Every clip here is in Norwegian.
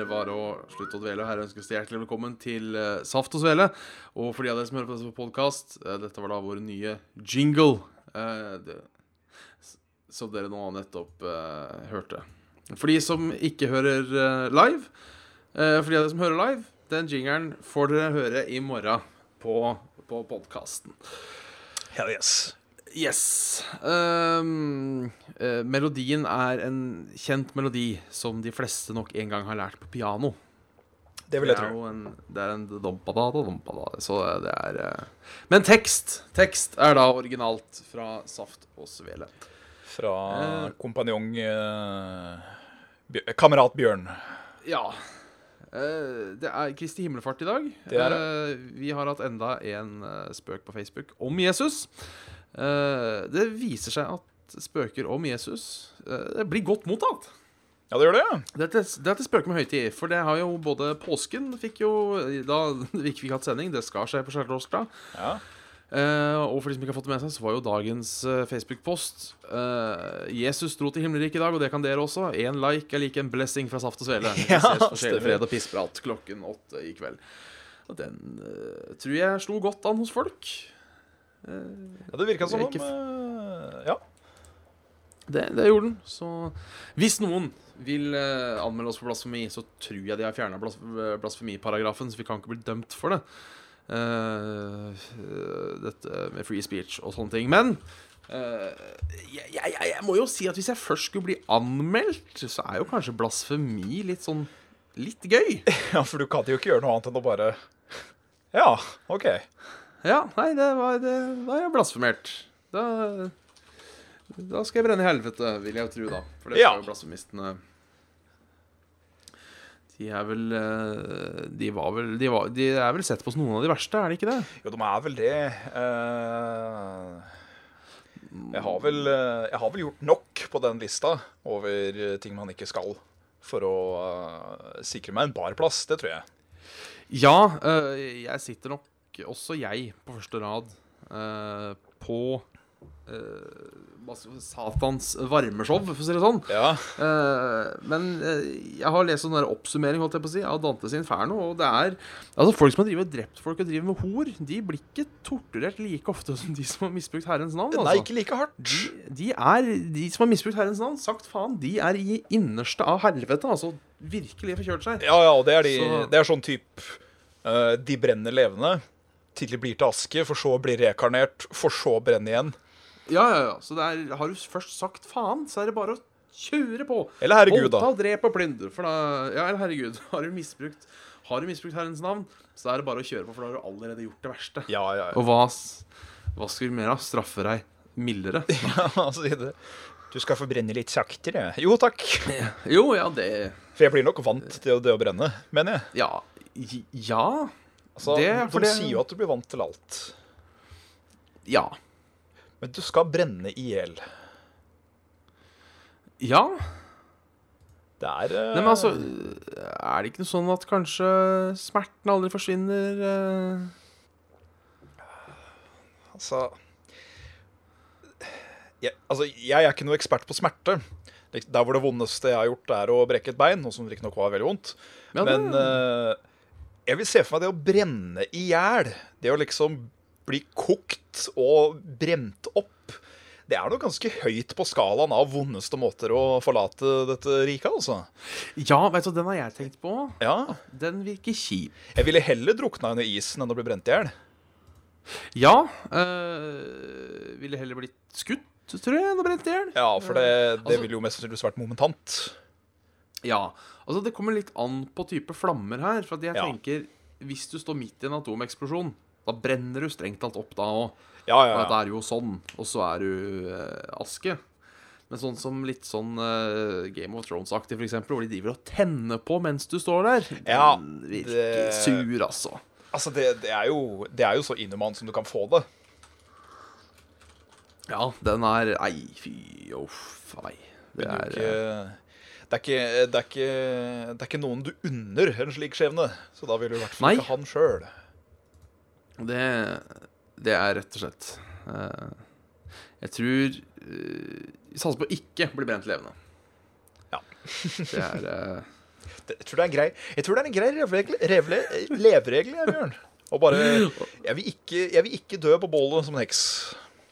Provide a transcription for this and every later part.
Er det bare å slutte å dvele. Og Her ønskes det hjertelig velkommen til eh, Saft og Svele. Og for de av dere som hører på dette på podkast, dette var da vår nye jingle. eh, som dere nå nettopp eh, hørte. For de som ikke hører eh, live, eh, for de av dere som hører live, den jingeren får dere høre i morgen på, på podkasten. Hell yes. Yes. Um, uh, melodien er en kjent melodi som de fleste nok en gang har lært på piano. Det vil jeg det er tro. en, det er en dompada, dompada, så det er uh... Men tekst Tekst er da originalt fra Saft og Svele. Fra uh, kompanjong eh, Bjør- Kamerat Bjørn. Ja. Eh, det er Kristi himmelfart i dag. Det er det. Eh, vi har hatt enda en eh, spøk på Facebook om Jesus. Eh, det viser seg at spøker om Jesus eh, blir godt mottatt. Ja, det gjør det, ja. er til spøker med høytid, for det har jo både påsken fikk jo Da vi ikke fikk hatt sending, det skal skje på skjærtorsdag. ja. Uh, og for de som ikke har fått det med seg, så var jo dagens uh, Facebook-post uh, Jesus dro til himmelriket i dag, og det kan dere også. Én like er like en blessing fra Saft og Svele. Ja, ses sjelefred og pissprat klokken åtte i kveld. Og den tror jeg slo godt an hos folk. Ja det virka som om eh, Ja. Det, det gjorde den. Så hvis noen vil eh, anmelde oss for blasfemi, så tror jeg de har fjerna blas blasfemiparagrafen, så vi kan ikke bli dømt for det. Uh, dette med free speech og sånne ting. Men uh, jeg, jeg, jeg må jo si at hvis jeg først skulle bli anmeldt, så er jo kanskje blasfemi litt sånn litt gøy. ja, for du kan jo ikke gjøre noe annet enn å bare Ja, OK. Ja, nei, det var, det, da er jeg blasfemert. Da, da skal jeg brenne i helvete, vil jeg jo tro, da. For det Ja. skal jo blasfemistene De er vel eh, De var vel De, var, de er vel sett på som noen av de verste, er de ikke det? Jo, de er vel det. Eh, jeg har vel eh, Jeg har vel gjort nok på den lista over ting man ikke skal, for å sikre meg en barplass. Det tror jeg. Ja, jeg sitter nok også jeg på første rad uh, på si, Satans varmeshow, for å si det sånn. Ja. Uh, men uh, jeg har lest sånn der oppsummering holdt jeg på å si, av Dantes Inferno. Og det er Altså folk som har drivet drept folk og driver med hor, de blir ikke torturert like ofte som de som har misbrukt Herrens navn. Nei, Altså. ikke like hardt. De, de er De som har misbrukt Herrens navn, sagt faen, de er i innerste av helvete. Altså virkelig forkjørt seg. Ja, ja, og det er, de, Så- det er sånn type uh, De brenner levende, til de blir til aske, for så å bli rekarnert, for så å brenne igjen. Ja, ja, ja. Så det er, har du først sagt faen, så er det bare å kjøre på. Eller herregud, da. Voldta, drep og plyndre. For da Ja, eller herregud. Har du misbrukt Har du misbrukt Herrens navn, så er det bare å kjøre på, for da har du allerede gjort det verste. Ja, ja, ja. Og hva, hva skal vi mer av? Straffe deg mildere? altså, det. Du skal få brenne litt saktere. Jo takk. Jo, ja, det For jeg blir nok vant til det å brenne, mener jeg. Ja. Ja. Altså, Det- de det- sier jo at du blir vant til alt. Ja. Men du skal brenne i hjel. Ja. Det er uh... Nei, men altså Er det ikke noe sånn at kanskje smerten aldri forsvinner? Uh... Altså jeg, altså, jeg er ikke noe ekspert på smerte. Der hvor det vondeste jeg har gjort, er å brekke et bein, noe som riktignok var veldig vondt. Ja, det- Men eh, jeg vil se for meg det å brenne i hjel. Det å liksom bli kokt og brent opp. Det er noe ganske høyt på skalaen av vondeste måter å forlate dette riket, altså. Ja, vet du, den har jeg tenkt på. Ja. Den virker kjip. Jeg ville heller drukna under isen enn å bli brent i hjel. Ja. øh, ville heller blitt skutt, tror jeg, enn å brent i hjel. Ja, for det, det Altså- ville jo mest sannsynligvis vært momentant. Ja. Altså, det kommer litt an på type flammer her. For jeg Ja. tenker Hvis du står midt i en atomeksplosjon, da brenner du strengt tatt opp da òg. Ja, ja, Og dette er jo sånn, og så er du eh, aske. Men sånn som litt sånn uh, Game of Thrones-aktig, eksempel, hvor de driver og tenner på mens du står der. Ja, Den virker det- sur, altså. Altså, det, det, er jo, det er jo så inhumant som du kan få det. Ja, den er Nei, fy uff a meg. Det er du eh, ikke, det, er ikke, det, er ikke, det er ikke noen du unner en slik skjebne. Så da vil du i hvert fall Nei. ikke han sjøl. det, det er rett og slett uh, Jeg tror uh, Vi satser på å ikke bli brent levende. Ja. Det er eh, Jeg tror det er en grei, jeg tror det er en grei revregel, revle- leveregel, Bjørn. Og bare jeg vil, ikke, jeg vil ikke dø på bålet som en heks.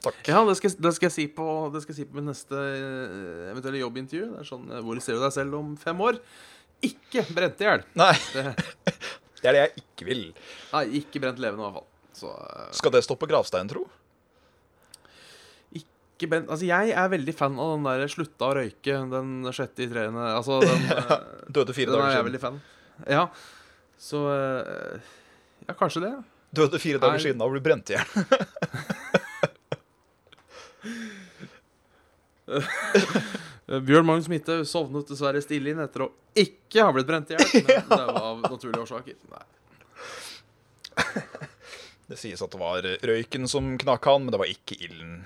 Takk. Ja, det skal, det skal jeg si på Det skal jeg si på min neste eh, eventuelle jobbintervju. Det er sånn eh, Hvor ser du deg selv om fem år? Ikke brent i hjel. Nei, Det- det er det jeg ikke vil. Nei, ikke brent levende, i hvert fall. Så uh... Skal det stå på gravsteinen, tro? ikke brent Altså, jeg er veldig fan av den der 'slutta å røyke' den sjette i treende Altså, den, ja, Døde fire den er dager jeg siden. veldig fan Ja. Så uh... Ja, kanskje det. Døde fire dager siden av å bli brent i hjel. Bjørn Magnus Midthaug sovnet dessverre stille inn etter å ikke ha blitt brent i hjel. Men det var av naturlige årsaker. Nei. Det sies at det var røyken som knakk han, men det var ikke ilden.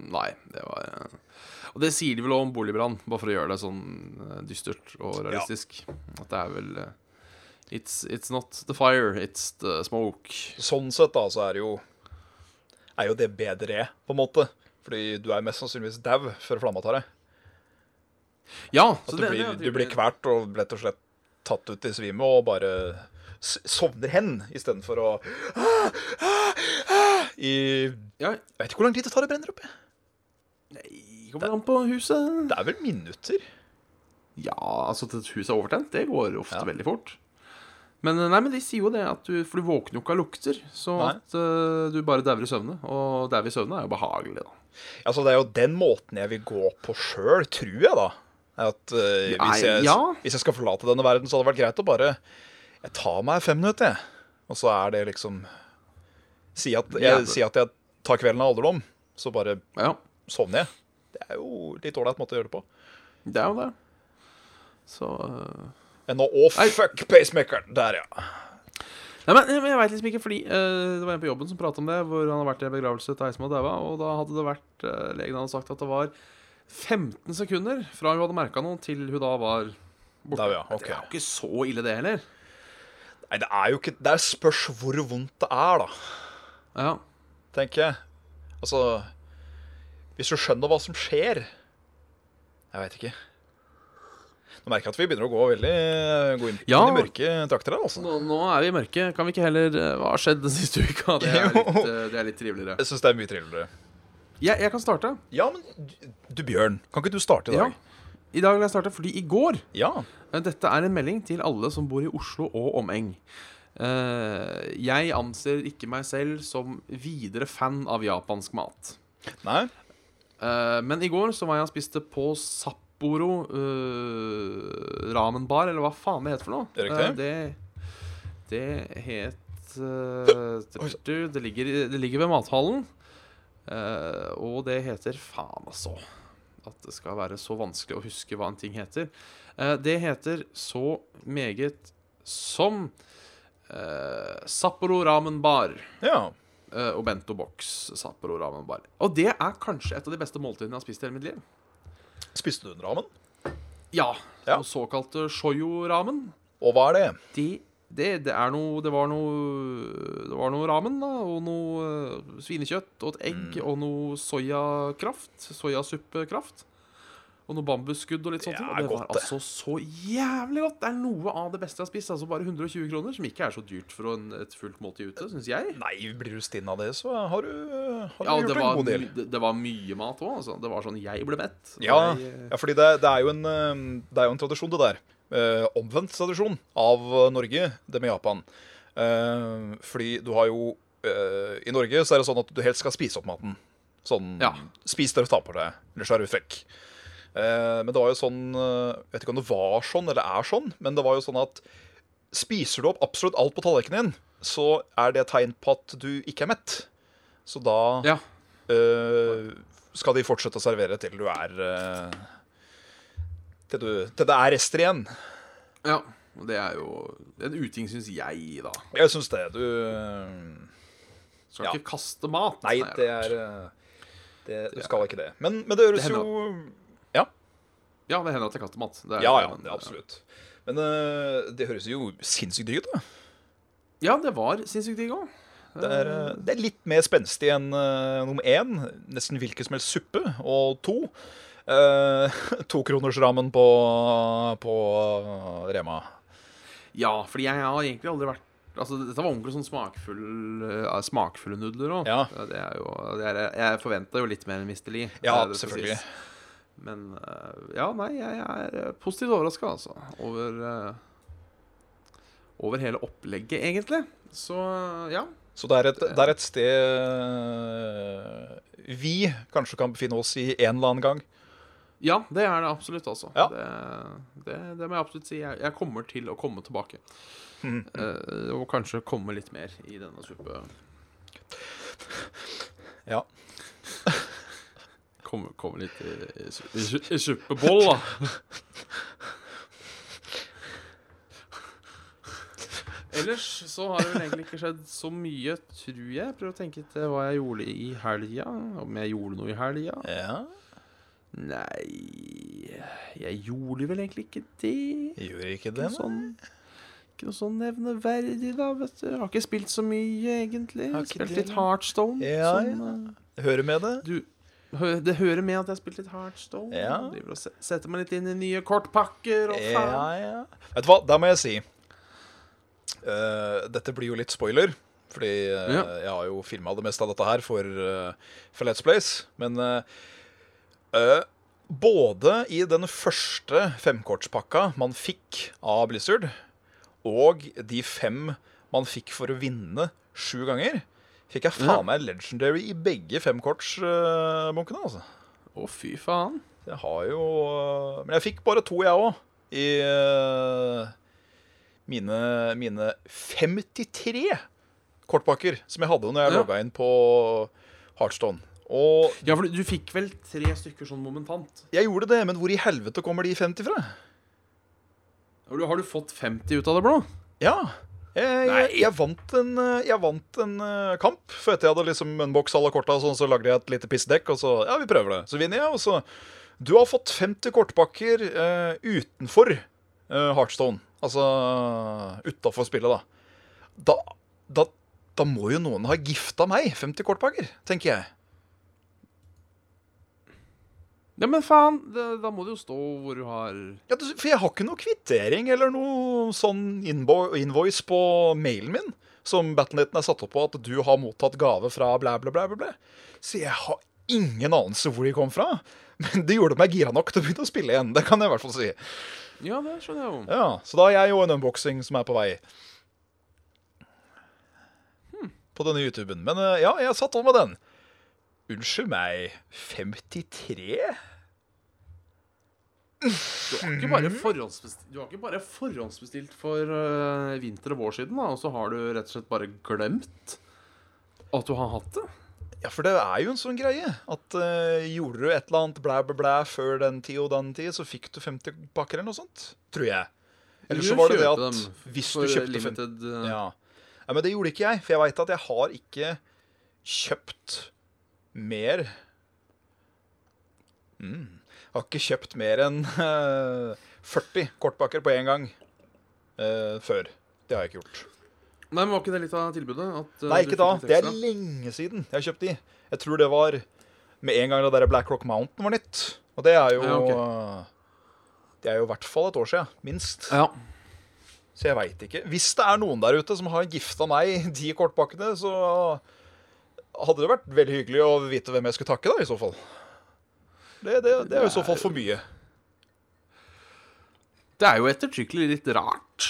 Nei, det var eh, Og det sier de vel også om boligbrann, bare for å gjøre det sånn eh, dystert og realistisk. At det er vel eh, it's, it's not the fire, it's the smoke. Sånn sett da, så er det jo Er jo det bedre, på en måte. Fordi du er mest sannsynligvis dau før flamma tar deg. Ja, At du det, blir, det, du blir kvert og rett og slett tatt ut i svime og bare sovner hen istedenfor å I Ja, Jeg vet ikke hvor lang tid det tar å brenne opp. jeg. nei, kommer an på huset. Det er vel minutter? Ja, altså at et hus er overtent, det går ofte Ja. veldig fort. Men nei, men de sier jo det, at du, for du våkner jo ikke av lukter. Så Nei. at uh, du bare dauer i søvne. Og daue i søvne er jo behagelig, da. Altså, det er jo den måten jeg vil gå på sjøl, tror jeg, da. At uh, hvis, jeg, ja. hvis jeg skal forlate denne verden, så hadde det vært greit å bare Jeg tar meg fem minutter, jeg. Og så er det liksom Si at jeg, ja, si at jeg tar kvelden av alderdom, så bare Ja, sovner jeg. Det er jo litt ålreit måte å gjøre det på. det er jo det. Så uh... Nå, å fuck pacemakeren! Der, ja. Nei, men jeg veit liksom ikke, fordi uh, det var en på jobben som pratet om det, hvor han har vært i begravelse til ei som har daua, og da hadde det vært uh, Legen hadde sagt at det var 15 sekunder fra hun hadde merka noe, til hun da var borte. Da, ja. okay. Det er jo ikke så ille, det heller. Nei, det er jo ikke Det er spørs hvor vondt det er, da. Ja. Tenker jeg. Altså Hvis du skjønner hva som skjer Jeg veit ikke. Nå merker jeg at vi begynner å gå veldig gå inn, Ja. inn i mørke trakter her, altså. Nå, nå er vi i mørke. Kan vi ikke heller eh, Hva har skjedd den siste uka? Det er litt, eh, det er litt triveligere. Jeg syns det er mye triveligere. Jeg, jeg kan starte. Ja, men du, Bjørn, kan ikke du starte i Ja. dag? I dag vil jeg starte fordi i går Ja. eh, Dette er en melding til alle som bor i Oslo og omeng. Eh, jeg anser ikke meg selv som videre fan av japansk mat. Nei? Eh, men i går så var jeg og spiste på Sapporo uh, ramenbar, eller hva faen det heter for noe. Det Eh, det, det het uh, det, ligger, det ligger ved mathallen. Eh, og det heter Faen, altså. At det skal være så vanskelig å huske hva en ting heter. Eh, det heter så meget som eh, Sapporo ramen bar. Ja. Eh, og bento box Sapporo ramen bar. Og det er kanskje et av de beste måltidene jeg har spist i hele mitt liv. Spiste du en ramen? Ja. Ja. Og såkalte shoyo-ramen. Og hva er det? Det, det, det er noe Det var noe Det var noe ramen, da. Og noe eh, svinekjøtt og et egg Mm. og noe soyakraft. Soyasuppekraft. Og noe bambusskudd og litt sånt. Ja, Og det var godt, det. altså så jævlig godt. Det er noe av det beste jeg har spist. Altså bare 120 kroner, som ikke er så dyrt for en, et fullt måltid ute, syns jeg. Nei, blir du stinn av det, så har du, har du Ja, gjort en god del. Det, det var mye mat òg. Altså. Det var sånn Jeg ble mett. Ja, jeg, eh, ja fordi det, det, er jo en, eh, det er jo en tradisjon, det der. Eh, omvendt tradisjon av Norge, det med Japan. Eh, fordi du har jo eh, I Norge så er det sånn at du helst skal spise opp maten. Sånn Ja. Spis det du tar på deg, ellers er du frekk. Eh, men det var jo sånn eh, Jeg vet ikke om det var sånn eller er sånn, men det var jo sånn at spiser du opp absolutt alt på tallerkenen din, så er det tegn på at du ikke er mett. Så da ja. eh, skal de fortsette å servere til du er til, du, til det er rester igjen. Ja. Og det er jo en uting, syns jeg, da. Jeg syns det. Du Skal Ja. ikke kaste mat. Nei, det er det, Du skal ikke det. Men, men det høres jo. Ja, det hender at jeg kaster mat. Det er- ja, ja det, absolutt. Men uh, det høres jo sinnssykt digg ut. da. Ja, det var sinnssykt digg òg. Det er, eh, det er litt mer spenstig enn uh, nummer én. Nesten hvilken som helst suppe. Og to uh, Tokronersrammen på, på Rema. Ja, fordi jeg har egentlig aldri vært Altså, Dette var ordentlig sånn smakfull, uh, smakfulle nudler òg. Ja. Det er jo, det er, jeg forventa jo litt mer enn Mr. Lee. Ja, selvfølgelig. sies. Men eh, ja, nei, jeg er eh, positivt overraska, altså. Over eh, Over hele opplegget, egentlig. Så ja. Så det er et, det er et sted vi kanskje kan befinne oss i en eller annen gang. Ja, det er det absolutt, altså. Ja. Det, det, det må jeg absolutt si. Jeg, jeg kommer til å komme tilbake. Mm. Uh, og kanskje komme litt mer i denne suppe... Ja. Komme, komme litt i, i, i, i suppeboll, da. Ellers så har det vel egentlig ikke skjedd så mye, tror jeg. Prøv å tenke til hva jeg gjorde i helga. Om jeg gjorde noe i helga. ja. Nei Jeg gjorde vel egentlig ikke det. Jeg ikke Ikke det, sånn, ikke noe sånn nevneverdig, da, vet du. Jeg har ikke spilt så mye, egentlig. Spilt litt? Heartstone. Ja, sånn, ja. Hører med det? du, det hører med at jeg har spilt litt Heartstone. Ja. Driver og setter meg litt inn i nye kortpakker og Ja, faen. ja. Vet du hva, da må jeg si uh, Dette blir jo litt spoiler. Fordi uh, Ja. jeg har jo filma det meste av dette her for, uh, for Let's Place. Men både i den første femkortspakka man fikk av Blizzard, og de fem man fikk for å vinne sju ganger, fikk jeg faen meg legendary i begge femkortsbunkene. altså. Å, fy faen. Jeg har jo Men jeg fikk bare to, jeg òg. I eh, mine, mine 53 kortpakker som jeg hadde når jeg Ja. logga inn på Heartstone. Og Ja, for du fikk vel tre stykker sånn momentant? jeg gjorde det, men hvor i helvete kommer de 50 fra? Har du, har du fått 50 ut av det blå? Ja. Jeg, jeg, jeg vant en, eh, jeg vant en eh, kamp. For etter jeg hadde liksom unboxa alle korta, sånn, så lagde jeg et lite pissdekk. Og så ja, vi prøver det. Så vinner jeg, og så Du har fått 50 kortpakker uh, utenfor uh, Heartstone. Altså utafor spillet, da. da. Da da må jo noen ha gifta meg 50 kortpakker, tenker jeg. Ja, men faen, det, da må det jo stå hvor du har Ja, For jeg har ikke noe kvittering eller noe sånn invo invoice på mailen min som Battleneten er satt opp på at du har mottatt gave fra blæ, blæ, blæ, blæ. Så jeg har ingen anelse hvor de kom fra. Men det gjorde meg gira nok til å begynne å spille igjen. Det kan jeg i hvert fall si. Ja, det skjønner jeg jo. Ja, Så da har jeg jo en unboxing som er på vei. På denne YouTuben. Men eh, ja, jeg satt over med den. Unnskyld meg 53? Du har ikke bare forhåndsbestilt, ikke bare forhåndsbestilt for uh, vinter og vår siden, da, og så har du rett og slett bare glemt at du har hatt det? Ja, for det er jo en sånn greie at uh, gjorde du et eller annet blæ, blæ, blæ før den tid og den tid, så fikk du 50 pakker eller noe sånt. Tror jeg. Eller så var det det at hvis du kjøpte 50 limited 50 ja. ja, men det gjorde ikke jeg, for jeg veit at jeg har ikke kjøpt mer mm. Har ikke kjøpt mer enn uh, 40 kortpakker på én gang uh, før. Det har jeg ikke gjort. Nei, men Var ikke det litt av tilbudet? At, uh, Nei, ikke da. Det er lenge siden jeg har kjøpt de. Jeg tror det var med en gang det der Black Rock Mountain var nytt. Og det er jo Ja, ok. eh, Det er jo i hvert fall et år siden. Minst. Ja. Så jeg veit ikke. Hvis det er noen der ute som har gifta meg de kortpakkene, så hadde det vært veldig hyggelig å vite hvem jeg skulle takke, da, i så fall. Det, det, det er jo i så fall for mye. Det er jo ettertrykkelig litt rart.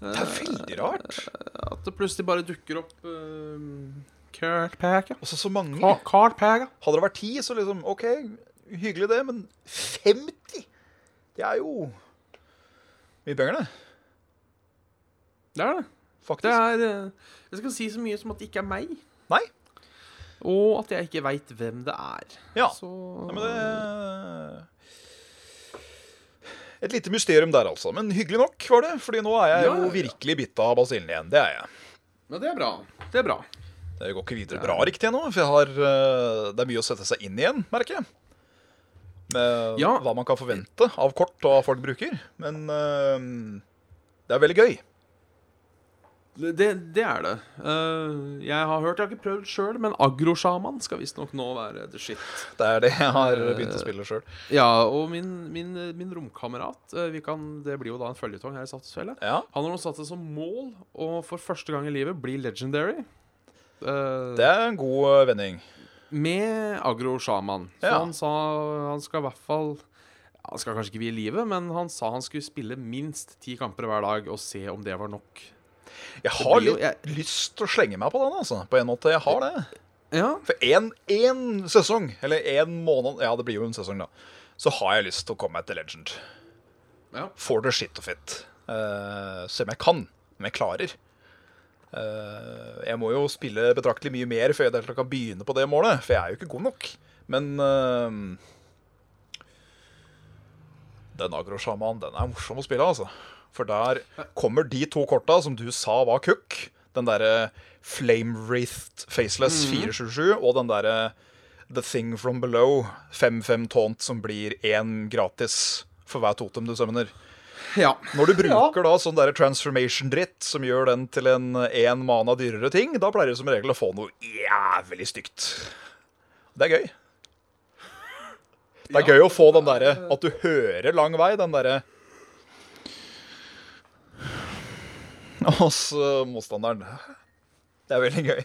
Det er veldig rart. At det plutselig bare dukker opp uh, Kartpaga. Også så mange. Kartpaga. Hadde det vært ti, så liksom OK, hyggelig det, men 50? Det er jo mye penger, det. Det er det. Faktisk. Det er eh, Jeg skal si så mye som at det ikke er meg. Nei. Og at jeg ikke veit hvem det er. Ja. Så Ja, men det Et lite mysterium der, altså. Men hyggelig nok var det, Fordi nå er jeg Ja, jo ja, ja. virkelig bitt av basillen igjen. Det er jeg. Men det er bra. Det er bra. Det går ikke videre bra riktig ennå, for jeg har, eh, det er mye å sette seg inn igjen, merker jeg. Med Ja. hva man kan forvente av kort og av folk bruker. Men eh, det er veldig gøy. Det, det er det. Uh, jeg har hørt, jeg har ikke prøvd sjøl, men agrosjaman skal visstnok nå være the shit. Det er det jeg har begynt å spille sjøl. Ja, og min, min, min romkamerat uh, vi kan, Det blir jo da en føljetong her i Saftesfjellet. Ja, Han har nå satt seg som mål å for første gang i livet bli legendary. Eh, det er en god eh, vending. med agrosjaman. Så Ja. han sa han skal i hvert fall Han skal kanskje ikke vie livet, men han sa han skulle spille minst ti kamper hver dag og se om det var nok. Jeg har jo- litt jeg- lyst til å slenge meg på den, altså. På en måte. Jeg har det. Ja, For én sesong, eller én måned Ja, det blir jo en sesong, da. Så har jeg lyst til å komme meg til Legend. ja. For the shit of it. Uh, se om jeg kan. Om jeg klarer. Uh, jeg må jo spille betraktelig mye mer før jeg kan begynne på det målet. For jeg er jo ikke god nok. Men uh, den agrosjamanen, den er morsom å spille, altså. For der kommer de to korta som du sa var cook. Den derre Flame Wreathed Faceless 477 og den derre The Thing From Below 5-5 Taunt som blir én gratis for hver totem du summoner. ja. Når du bruker da sånn der transformation-dritt som gjør den til en én mana dyrere ting, da pleier du som regel å få noe jævlig stygt. Det er gøy. Det er gøy å få den derre at du hører lang vei, den derre Hos uh, motstanderen. Det er veldig gøy.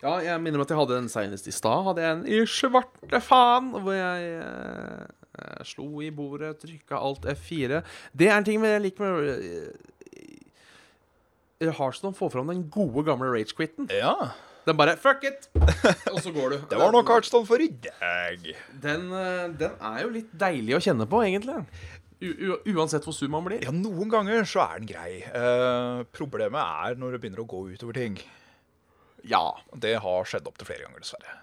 Ja, jeg minner om at jeg hadde en senest i stad. Hadde jeg en i svarte faen, hvor jeg eh, eh, slo i bordet, trykka alt F4. Det er en ting jeg liker med eh, Hearthstone får fram den gode, gamle rage-quitten. Ja. Den bare Fuck it! Og så går du. Det var nok Heartstone for i dag. Den, eh, den er jo litt deilig å kjenne på, egentlig. Uansett hvor sur man blir. Ja, noen ganger så er den grei. Uh, problemet er når det begynner å gå utover ting. Ja. Det har skjedd opptil flere ganger, dessverre.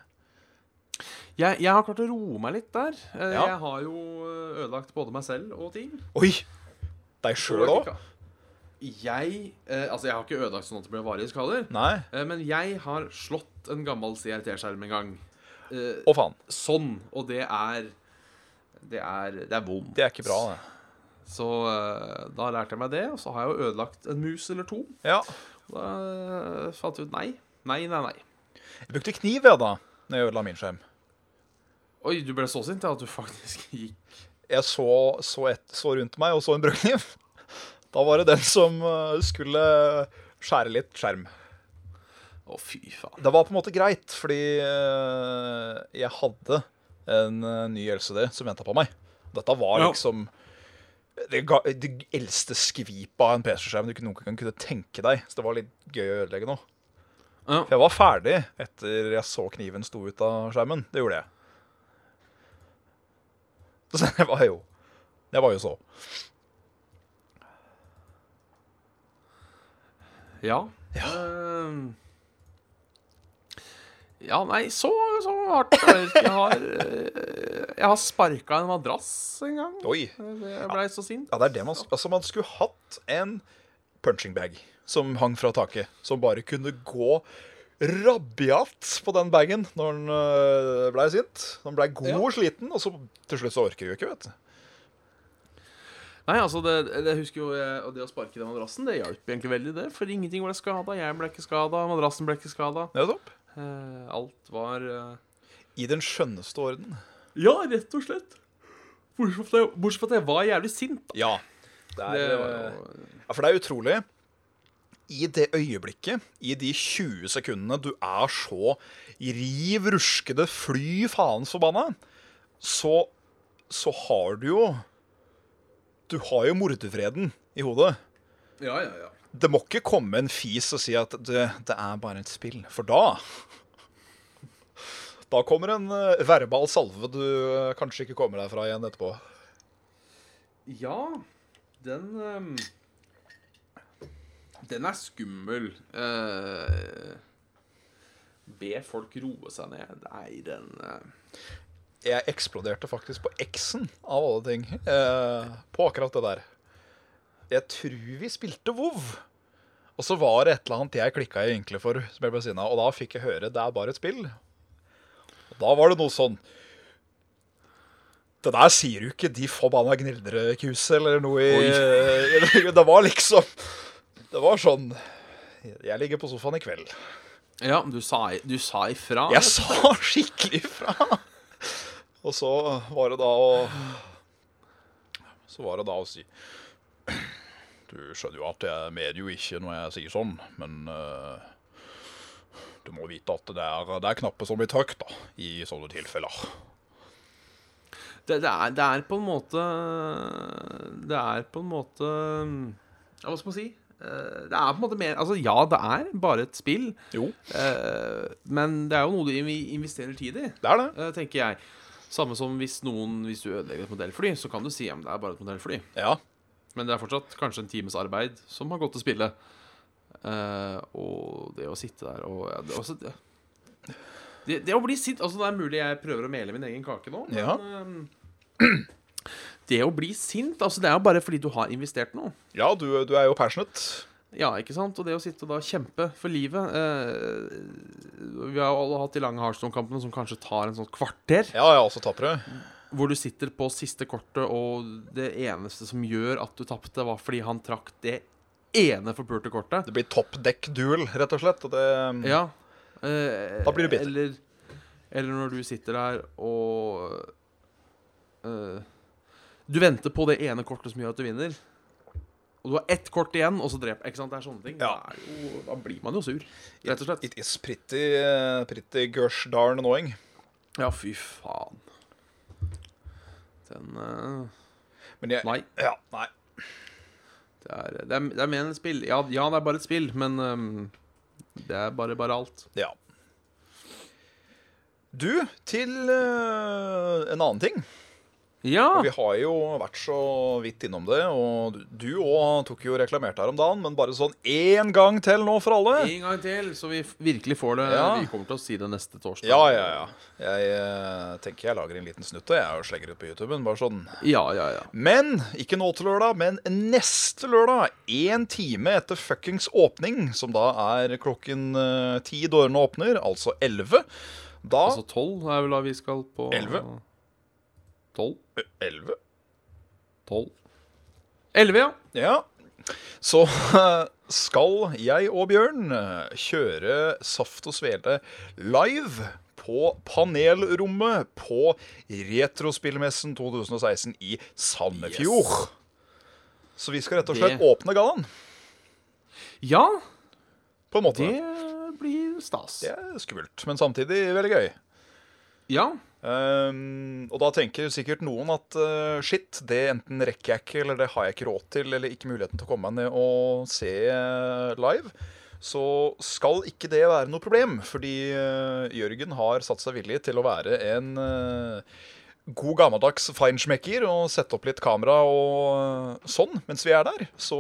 Jeg, jeg har klart å roe meg litt der. Uh, Ja. Jeg har jo eh, ødelagt både meg selv og ting. Oi! Deg sjøl òg? Jeg eh, Altså, jeg har ikke ødelagt sånn at det ble varige skader. Men jeg har slått en gammel CRT-skjerm en gang. Eh, Å, faen. sånn. Og det er Det er, det er vondt. Det er ikke bra, det. Så eh, da lærte jeg meg det, og så har jeg jo ødelagt en mus eller to. Ja. Da eh, fant jeg ut nei. Nei, nei, nei. Jeg brukte kniv, ja, da. Når jeg ødela min skjerm. Oi, du ble så sint ja, at du faktisk gikk Jeg så, så, et, så rundt meg og så en brødkniv. Da var det den som eh, skulle skjære litt skjerm. Å, fy faen. Det var på en måte greit, fordi jeg hadde en eh, ny LCD som venta på meg. Dette var Ja. liksom det, ga, det eldste skvipet av en PC-skjerm du noen gang kunne tenke deg. Så det var litt gøy å ødelegge nå. Ja. For jeg var ferdig etter jeg så kniven sto ut av skjermen. Det gjorde jeg. Så det var jo Det var jo så. Ja. Ehm. Ja, nei, så, så hardt er det ikke. Jeg har, eh, jeg har sparka en madrass en gang. Oi. Jeg blei så sint. Ja, det er det man Altså, man skulle hatt en punching bag som hang fra taket. Som bare kunne gå rabiat på den bagen når den øh, blei sint. Den blei god Ja. og sliten, og så til slutt så orker du ikke, vet du. Nei, altså, det, det husker jo jeg, og det å sparke den madrassen, det hjalp egentlig veldig, det. For ingenting ble skada. Jeg ble ikke skada, madrassen ble ikke skada. Nettopp. Eh, alt var eh, I den skjønneste orden. Ja, rett og slett. Bortsett fra at jeg, at jeg var jævlig sint. da. Ja. Det er, det, jo ja, for det er utrolig. I det øyeblikket, i de 20 sekundene du er så riv ruskede fly faens forbanna, så, så har du jo Du har jo mordefreden i hodet. Ja, ja, ja. Det må ikke komme en fis og si at det, det er bare et spill, for da Da kommer en uh, verbal salve du eh, kanskje ikke kommer deg fra igjen etterpå. Ja, den ehm, Den er skummel. Eh, be folk roe seg ned. Nei, den eh, Jeg eksploderte faktisk på X-en, av alle ting, eh, på akkurat det der. Jeg tror vi spilte WoW. Og så var det et eller annet jeg klikka i egentlig for, som jeg ble sinna, og da fikk jeg høre det er bare et spill. Og da var det noe sånn Det der sier du ikke, de forbanna gnildrekuse, eller noe i Det var liksom Det var sånn Jeg ligger på sofaen i kveld. Ja, du sa, du sa ifra. Jeg sa skikkelig ifra. Og så var det da å Så var det da å si Du skjønner jo at jeg mener jo ikke når jeg sier sånn, men uh, du må vite at det er, det er knappe som blir trykt da, i sånne tilfeller. Det, det, er, det er på en måte Det er på en måte hva skal man si? Eh, Det er på en måte mer Altså, ja, det er bare et spill, Jo, eh, men det er jo noe du investerer tid i, det er det. tenker jeg. Samme som hvis noen Hvis du ødelegger et modellfly, så kan du si at det er bare et modellfly. Ja. Men det er fortsatt kanskje en times arbeid som har gått til spille. Uh, og det å sitte der og ja, det, også, det, det, det å bli sint Altså, det er mulig jeg prøver å mele min egen kake nå, men Ja. eh, Det å bli sint, altså det er jo bare fordi du har investert noe. Ja, du, du er jo passionate. Ja, ikke sant? Og det å sitte og da kjempe for livet uh, Vi har jo alle hatt de lange hardstone-kampene som kanskje tar en sånn kvarter. Ja, jeg er også tappere. Hvor du sitter på siste kortet, og det eneste som gjør at du tapte, var fordi han trakk det ene forpulte kortet. Det blir top deck duel, rett og slett. Og det, Ja. Eh, Da blir du bitter. Eller, eller når du sitter der og eh, Du venter på det ene kortet som gjør at du vinner. Og du har ett kort igjen, og så dreper Ikke sant? Det er sånne ting. Ja. Da, jo, da blir man jo sur, rett og slett. It is pretty, eh, pretty gosh darn annoying. Ja, fy faen. Den uh, Men jeg, Nei. Ja, nei. Det er, det, er, det er mer enn et spill. Ja, ja, det er bare et spill, men um, det er bare, bare alt. Ja. Du, til uh, en annen ting. Ja! Og vi har jo vært så vidt innom det, og du òg tok jo reklamert her om dagen, men bare sånn én gang til nå for alle. En gang til, så vi virkelig får det. Ja. Vi kommer til å si det neste torsdag. Ja, ja, ja. Jeg eh, tenker jeg lager en liten snutt og jeg og slenger ut på YouTuben. Bare sånn. Ja, ja, ja. Men ikke nå til lørdag, men neste lørdag. Én time etter fuckings åpning, som da er klokken eh, ti dørene åpner, altså elleve. Da Altså tolv er vel da vi skal på Elleve. Tolv? Elleve? Tolv? Elleve, ja. Ja. Så eh, skal jeg og Bjørn eh, kjøre Saft og Svele live på panelrommet på Retrospillmessen 2016 i Sandefjord. Så vi skal rett og slett Det- åpne gallaen, Ja, på en måte. det blir stas. Det er skummelt, men samtidig veldig gøy. Ja. Ehm, og da tenker sikkert noen at uh, shit, det enten rekker jeg ikke, eller det har jeg ikke råd til, eller ikke muligheten til å komme meg ned og se uh, live. Så skal ikke det være noe problem, fordi uh, Jørgen har satt seg villig til å være en god gammeldags feinschmecker og sette opp litt kamera og sånn mens vi er der. Så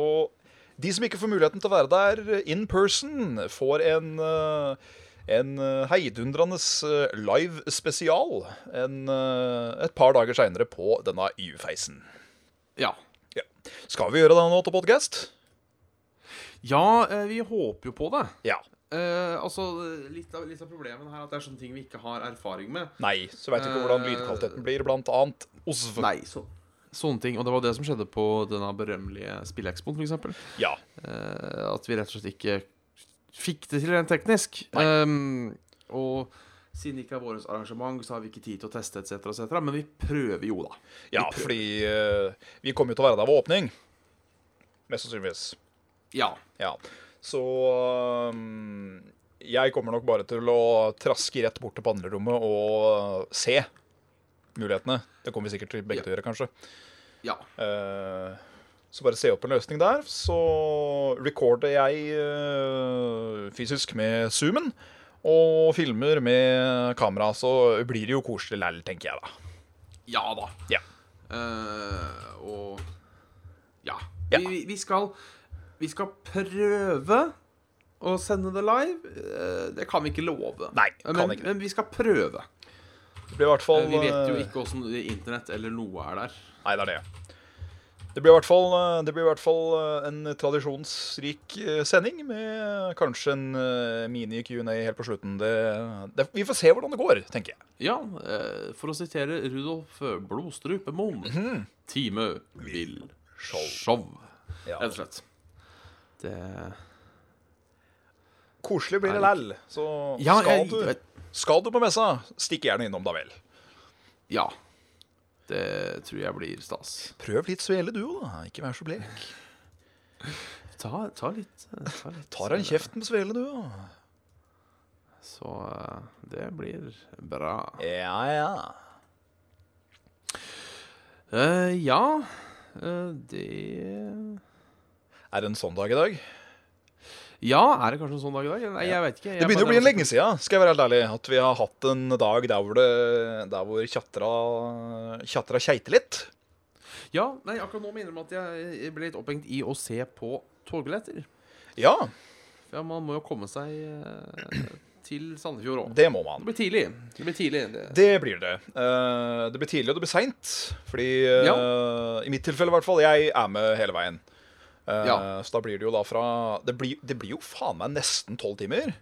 de som ikke får muligheten til å være der in person, får en eh, en eh, heidundrende eh, live spesial en, eh, et par dager seinere på denne U-feisen. Ja. Ja. Skal vi gjøre det nå til podcast? Ja, eh, vi håper jo på det. Ja. Eh, altså, litt av, litt av problemet her er at det er sånne ting vi ikke har erfaring med. Nei, så veit ikke hvordan Eh, lydkvaliteten blir, blant annet. Osv. Nei, så, sånne ting. Og det var det som skjedde på denne berømmelige Spillekspoen, f.eks. Ja. Uh, at vi rett og slett ikke fikk det til rent teknisk. Um, og siden det ikke er vårt arrangement, så har vi ikke tid til å teste etc., etc. Men vi prøver jo, da. ja, fordi uh, vi kommer jo til å være der ved åpning. Mest sannsynligvis. Ja. Ja. Så um, jeg kommer nok bare til å traske rett bort til panelerommet og se mulighetene. Det kommer vi sikkert til begge Ja. til å gjøre, kanskje. Ja. Eh, så bare se opp en løsning der. Så recorder jeg eh, fysisk med zoomen. Og filmer med kamera. Så blir det jo koselig læll, tenker jeg da. Ja da. Ja. Uh, og ja. Ja. Vi, vi, skal Vi skal prøve å sende det live, eh, det kan vi ikke love. Nei, kan men, ikke men vi skal prøve. Det blir i hvert fall Vi vet jo ikke åssen internett eller noe er der. Nei, det er det. Det blir i hvert fall, eh, det blir i hvert fall eh, en tradisjonsrik eh, sending med kanskje en mini-Q&A helt på slutten. Det, det, vi får se hvordan det går, tenker jeg. Ja, for å sitere Rudolf Blodstrupemoen Mhm. Time vil Show. show. Ja. Rett og slett. Det Koselig blir det lell. Så Ja, skal, jeg, du, skal du på messa, stikk gjerne innom, da vel. ja. Det tror jeg blir stas. Prøv litt svele, du òg, da. Ikke vær så blek. Ta, ta litt Ta, litt, Tar en kjeft med svele, du òg. Så eh, det blir bra. Ja, ja. Uh, ja, uh, det Er det en sånn dag i dag? Ja, er det kanskje en sånn dag i dag? Nei, jeg vet ikke. Det begynner å bli en lenge siden, skal jeg være helt ærlig, at vi har hatt en dag der hvor, det, der hvor tjatra, tjatra keiter litt. Ja, nei, akkurat nå må jeg innrømme at jeg ble litt opphengt i å se på togbilletter. Ja, Ja, man må jo komme seg eh, til Sandefjord òg. det må man. Det blir tidlig. Det blir tidlig. Det. Det blir det. Uh, det blir tidlig, og det blir seint. Fordi eh, i mitt tilfelle, i hvert fall, jeg er med hele veien. Eh, Ja. Så da blir det jo da fra Det blir, det blir jo faen meg nesten tolv timer.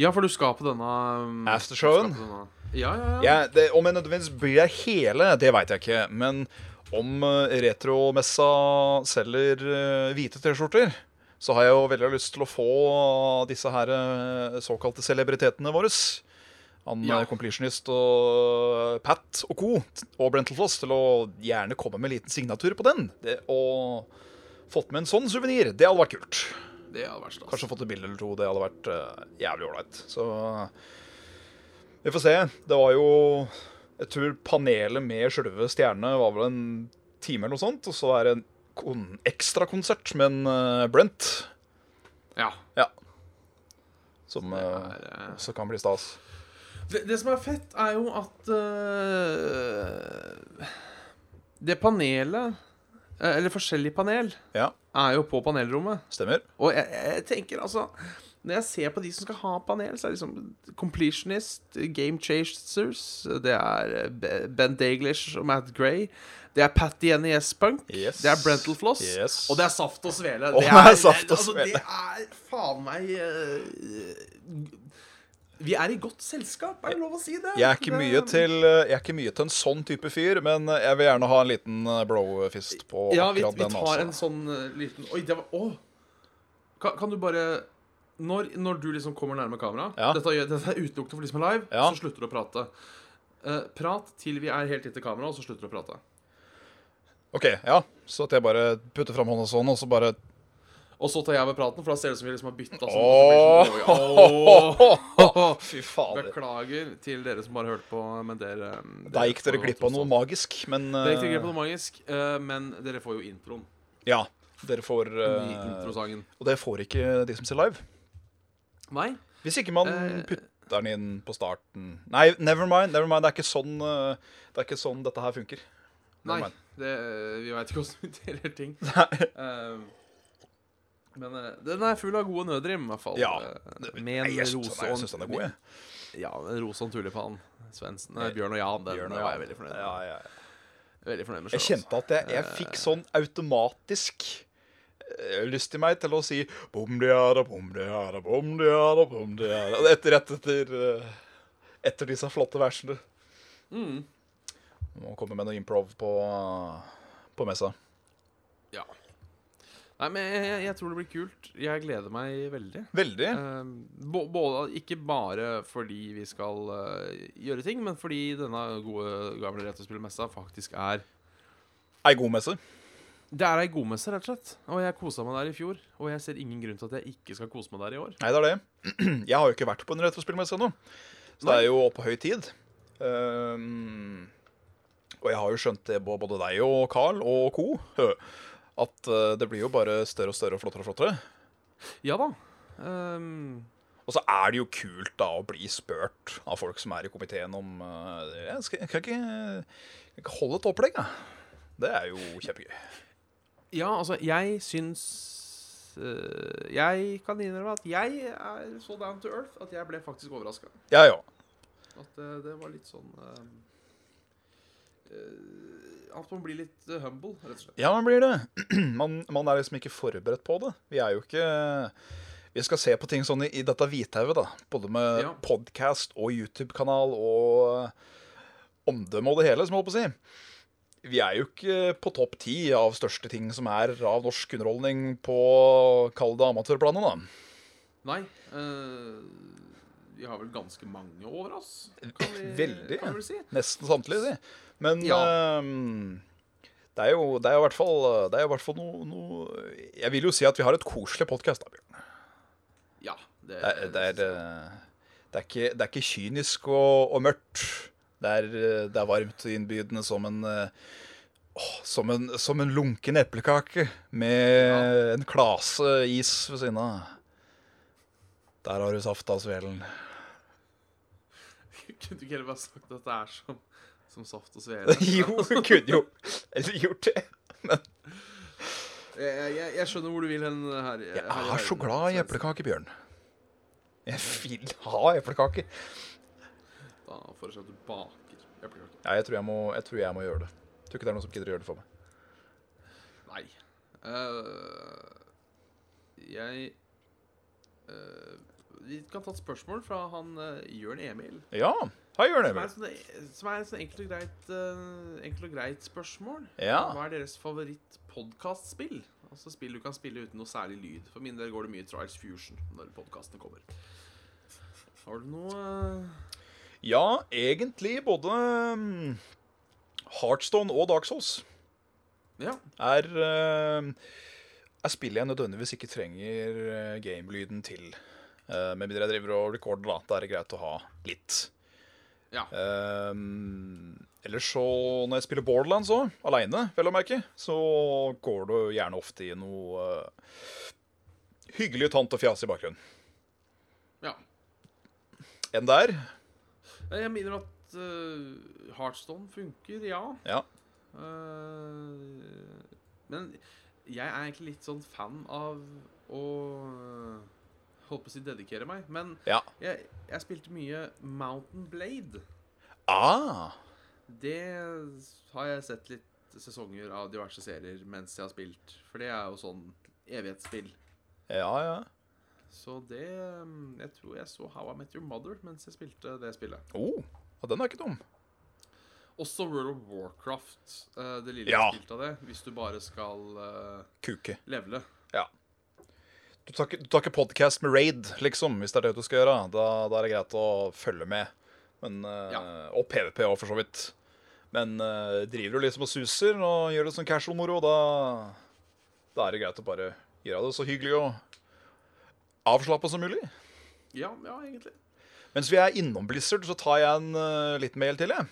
Ja, for du skal på denne um, Aftershowen? denne- Ja, ja, ja. Jeg, det, om jeg nødvendigvis blir jeg hele, det veit jeg ikke. Men om eh, retromessa selger eh, hvite T-skjorter, så har jeg jo veldig lyst til å få disse her eh, såkalte celebritetene våre. Han Ja. eh, Completionist og Pat og co. og Brentelfloss til å gjerne komme med en liten signatur på den. Det, og fått med en sånn suvenir. Det hadde vært kult. Det hadde vært stas. Kanskje fått et bilde eller to. Det hadde vært uh, jævlig ålreit. Så vi får se. Det var jo Jeg tror panelet med sjølve stjernene var vel en time eller noe sånt. Og så er det en kon ekstrakonsert med en uh, Brent. Ja. Ja. Som uh, eh, også kan bli stas. Det, det som er fett, er jo at uh, Det panelet, eh, eller forskjellig panel, Ja, er jo på panelrommet. stemmer. Og jeg, jeg tenker altså Når jeg ser på de som skal ha panel, så er det liksom Completionist, Game Chasers Det er eh, Ben Daglish og Matt Gray. Det er Patty NES Punk. Yes. Det er Brental Floss. Yes. Og det er Saft og Svele. Det, det er Saft og svele. altså, Det er faen meg eh, Vi er i godt selskap, er det lov å si det? Jeg er, ikke mye til, eh, ikke mye til en sånn type fyr, men jeg vil gjerne ha en liten eh, blowfist på Ja, vi, akkurat vi den. tar altså. en sånn eh, liten Oi, det var Å! Kan, kan du bare når, når du liksom kommer nærme kamera Ja. dette, dette er utelukkende for de som er live, Ja. så slutter du å prate. Uh, prat til vi er helt inntil kamera, og så slutter du å prate. OK, ja. Så at jeg bare putter fram hånda sånn, og så bare Og så tar jeg over praten, for da ser det ut som vi liksom har bytta. Sånn, Åh. Fy fader. Beklager til dere som bare hørte på, men dere, Der gikk dere glipp av noe magisk, men uh... Dere gikk eh, glipp av noe magisk, uh, men dere får jo introen. Ja. Dere får eh, introsangen. Og det får ikke de som ser live. Nei? Hvis ikke man Eh. putter den inn på starten Nei, never mind. Never mind. Det er ikke sånn, eh, det er ikke sånn dette her funker. Nei, Never mind. det, vi veit ikke åssen vi deler ting. Nei. Eh, men eh, den er full av gode nødrim, i hvert fall. Ja. Eh, med en jeg syns den den er god, jeg. Ja, og tulipan. Svendsen. Nei, Bjørn og Jan. Den Bjørn og var jeg veldig fornøyd med. Ja, ja, ja. Veldig fornøyd med Jeg kjente at jeg, jeg fikk sånn automatisk eh, lyst i meg til å si bomdiara, bomdiara, bomdiara, bomdiara Etter, rett etter etter, Etter disse flotte versene. Mm. Må komme med noe improv på, på messa. Ja. Nei, men jeg, jeg tror det blir kult. Jeg gleder meg veldig. Veldig. Eh, både, ikke bare fordi vi skal uh, gjøre ting, men fordi denne gode gamle retrospillmessa faktisk er Ei god messe. Det er ei godmesse, rett og slett. Og jeg kosa meg der i fjor. Og jeg ser ingen grunn til at jeg ikke skal kose meg der i år. Nei, det er det. Jeg har jo ikke vært på en retrospillmesse ennå. Så det er jo på høy tid. Ehm, og jeg har jo skjønt det, både deg og Carl og co. At uh, det blir jo bare større og større og flottere og flottere. Ja da. Um... Og så er det jo kult da å bli spurt av folk som er i komiteen om uh, Jeg, skal, jeg kan ikke, jeg kan ikke holde et opplegg, jeg. Det er jo kjempegøy. ja, altså, jeg syns uh, Jeg kan innrømme at jeg er så down to earth at jeg ble faktisk overraska. Ja, ja. At uh, det var litt sånn eh, eh, At man blir litt eh, humble, rett og slett. Ja, man blir det. Man, man er liksom ikke forberedt på det. Vi er jo ikke Vi skal se på ting sånn i, i dette hvithauget, da. Både med Ja. podcast og YouTube-kanal og omdømme og det hele, som jeg holdt på å si. Vi er jo ikke på topp ti av største ting som er av norsk underholdning på kall det amatørplanet, da. Nei. eh, vi har vel ganske mange over oss, kan vi, Veldig. kan vi si. Nesten samtlige, si. Men Ja. ehm, det er jo, det er jo i hvert fall, det er jo i hvert fall noe, noe Jeg vil jo si at vi har et koselig podkast, da, Bjørn. Ja. Det, Det er, det er, eh, det er, ikke, det er ikke kynisk og, og mørkt. Det er, eh, det er varmt og innbydende som en Oh, som, en, som en lunken eplekake med en klase is ved siden av. Der har du safta svelen. Kunne du ikke heller bare sagt at det er som, som saft og svele? jo, kunne jo gjort det. Jeg, jeg, jeg skjønner hvor du vil hen her. Jeg er så glad i eplekake, Bjørn. Jeg vil ha eplekake. Da foreslår jeg at du baker eplekake. Ja, jeg tror jeg må, jeg tror jeg må gjøre det. Jeg tror ikke det er noen som gidder å gjøre det for meg. Nei. Uh, jeg eh, Vi kan ta et spørsmål fra han uh, Jørn Emil. Ja, hei, Jørn Som er, Emil. som er et sånt enkelt og greit, uh, enkelt og greit spørsmål. Ja. Hva er deres favoritt-podkastspill? Altså spill du kan spille uten noe særlig lyd. For min del går det mye Trials Fusion når podkastene kommer. Har du noe uh... Ja, egentlig både um, Heartstone og Dark Souls Ja. er, uh, er spill jeg nødvendigvis ikke trenger gamelyden til. Uh, med mindre jeg driver og recorder, da. Da er det greit å ha litt. Ja. Um, ellers så, når jeg spiller Borderlands òg, aleine, vel å merke, så går det gjerne ofte i noe uh, hyggelig tant og fjas i bakgrunnen. ja. Enn der. Jeg minner at uh, Heartstone funker, ja. Ja. Uh, men jeg er egentlig litt sånn fan av å eh, Holdt på å si dedikere meg. Men Ja. jeg, jeg spilte mye Mountain Blade. Ah. Det har jeg sett litt sesonger av diverse serier mens jeg har spilt. For det er jo sånn evighetsspill. Ja, ja. Så det mm, Jeg tror jeg så How I Met Your Mother mens jeg spilte det spillet. Oh, og den er ikke dum. Også World of Warcraft, eh, det lille Ja. jeg spilte av det. Hvis du bare skal uh, Kuke. levele. Du tar, du tar ikke podcast med raid, liksom, hvis det er det du skal gjøre. Da, da er det greit å følge med. Men, eh, Ja. Og PVP òg, for så vidt. Men eh, driver du liksom og suser og gjør det sånn casual-moro, da, da er det greit å bare gjøre det så hyggelig og avslappa som mulig. Ja, ja, egentlig. Mens vi er innom Blizzard, så tar jeg en uh, liten mail til, jeg.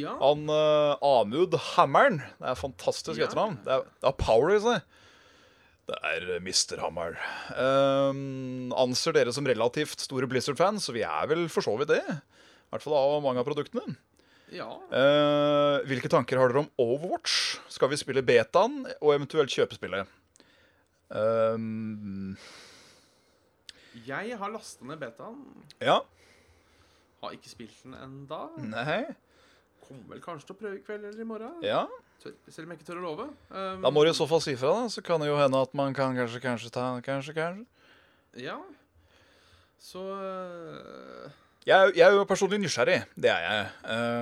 Ja. Han uh, Amud Hammeren. Det er fantastisk Ja. etternavn. Det det er power i seg. Det er eh, Mr. Hammer. Um, anser dere som relativt store Blizzard-fans, så vi er vel for så vidt det. I hvert fall av mange av produktene. ja. Uh, hvilke tanker har dere om Overwatch? Skal vi spille betaen og eventuelt kjøpespillet? Um, Jeg har lasta ned betaen. ja. Har ikke spilt den enda. Nei. Kommer vel kanskje til å prøve i kveld eller i morgen. Ja. Selv om jeg ikke tør å love. Um, Da må du i så fall si fra, da. Så kan det jo hende at man kan kanskje, kanskje ta Kanskje, kanskje. Ja. Så uh... Jeg, jeg er jo personlig nysgjerrig. Det er jeg.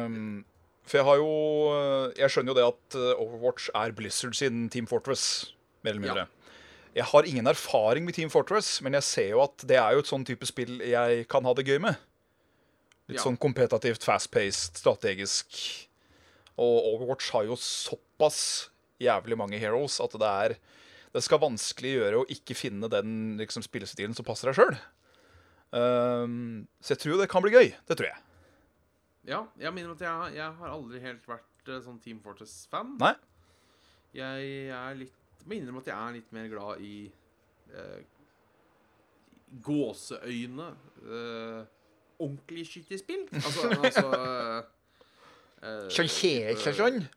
Um, for jeg har jo Jeg skjønner jo det at eh, Overwatch er Blizzard sin Team Fortress, mer eller mindre. Jeg har ingen erfaring med Team Fortress, men jeg ser jo at det er jo et sånn type spill jeg kan ha det gøy med. Litt Ja. sånn kompetativt, fast-paced, strategisk. Og Overwatch har jo såpass jævlig mange heroes at det er Det skal vanskelig gjøre å ikke finne den liksom, spillestilen som passer deg sjøl. så jeg tror det kan bli gøy. Det tror jeg. Ja, jeg minner at jeg, jeg har aldri helt vært uh, sånn Team Fortress-fan. Nei? Jeg er litt må innrømme at jeg er litt mer glad i uh, gåseøyne. Uh, ordentlig skytespill. Altså, altså Sånn type- sånn?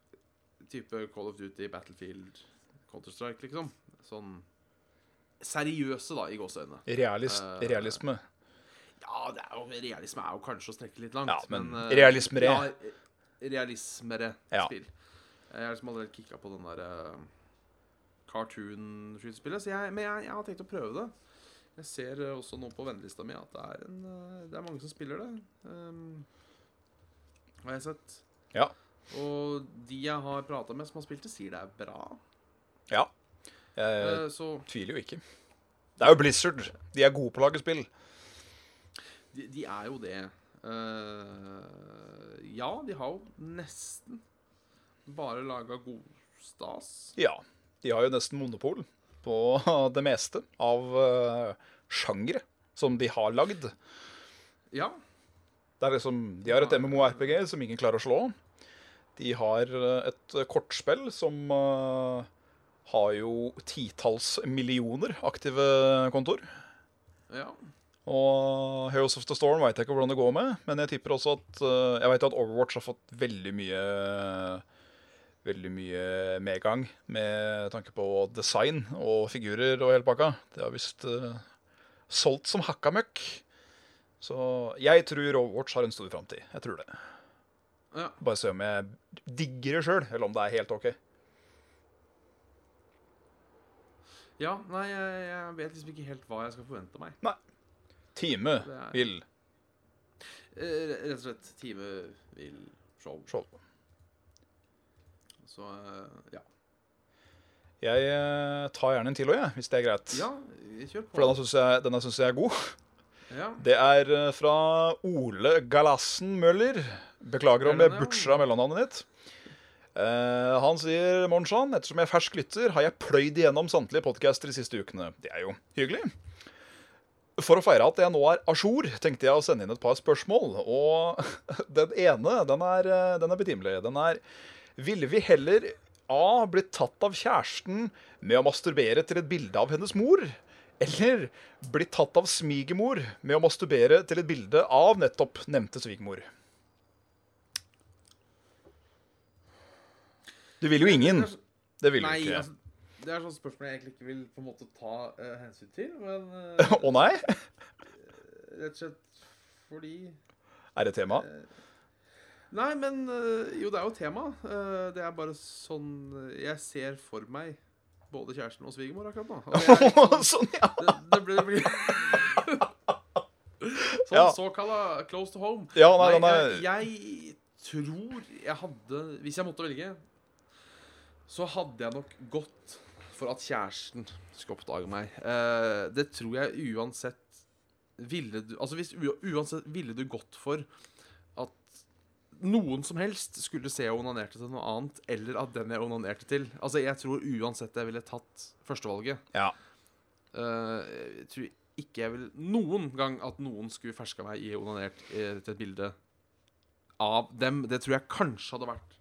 Type Call of Duty, Battlefield, Counter-Strike, liksom. Sånn seriøse, da, i gåseøynene. Realist, uh, realisme. Ja, det er jo, realisme er jo kanskje å strekke litt langt. Ja, men eh, realismere. Ja, realismere Ja. spill. Jeg har liksom allerede kicka på den der uh, cartoon-skytespillet, men jeg, jeg har tenkt å prøve det. Jeg ser eh, også nå på vennelista mi at det er, en, eh, det er mange som spiller det. Um, har jeg sett. Ja. Og de jeg har prata med som har spilt det, sier det er bra. ja. Jeg Eh, så tviler jo ikke. Det er jo Blizzard. De er gode på å lage spill. de, de er jo det. Uh, ja, de har jo nesten bare laga godstas. Ja. De har jo nesten monopol på det meste av uh, sjangre som de har lagd. Ja. Det er liksom, de har et MMO-RPG som ingen klarer å slå. De har eh, et kortspill som uh, har jo titalls millioner aktive kontor. ja. Og Heroes of the Storm veit jeg ikke hvordan det går med, men jeg tipper også at uh, Jeg vet at Overwatch har fått veldig mye Veldig mye medgang med tanke på design og figurer og hele pakka. Det har visst uh, solgt som hakka møkk. Så jeg tror Overwatch har en stor framtid. Jeg tror det. ja. Bare se om jeg digger det sjøl, eller om det er helt OK. Ja, nei, jeg, vet liksom ikke helt hva jeg skal forvente meg. Time Det er- vil Eh, Rett og slett time vil show. show. Så eh, ja. Jeg eh, tar gjerne en til òg, jeg, hvis det er greit. Ja, kjør på. For denne syns jeg, jeg er god. Ja. Det er eh, fra Ole Galassen Møller. Beklager om jeg butcha mellomnavnet ditt. Uh, han sier Monshan, ettersom jeg er fersk lytter, har jeg pløyd igjennom samtlige podcaster de siste ukene. Det er jo hyggelig. For å feire at jeg nå er a jour, tenkte jeg å sende inn et par spørsmål. Og den ene, den er, eh, den er betimelig. Den er Ville vi heller A. blitt tatt av kjæresten med å masturbere til et bilde av hennes mor? Eller bli tatt av svigermor med å masturbere til et bilde av nettopp nevnte svigermor? Du vil jo ingen. Det vil du ikke. altså, det er sånne spørsmål jeg egentlig ikke vil på en måte ta uh, hensyn til. Men eh, Å nei? rett og slett fordi Er det tema? Nei, men eh, jo, det er jo tema. Eh, det er bare sånn eh, Jeg ser for meg både kjæresten og svigermor akkurat nå. Og er sånn, ja. det, det blir, det blir Sånn Ja. såkalla close to home. Ja, nei, nei, Nei, jeg, jeg tror jeg hadde Hvis jeg måtte velge, så hadde jeg nok gått for at kjæresten skulle oppdage meg. Eh, det tror jeg uansett ville du Altså hvis, uansett ville du gått for noen som helst skulle se jeg onanerte til noe annet, eller at den jeg onanerte til Altså, jeg tror uansett jeg ville tatt førstevalget. Ja. Uh, jeg tror ikke jeg vil noen gang at noen skulle ferska meg i onanert eh, til et bilde av dem. Det tror jeg kanskje hadde vært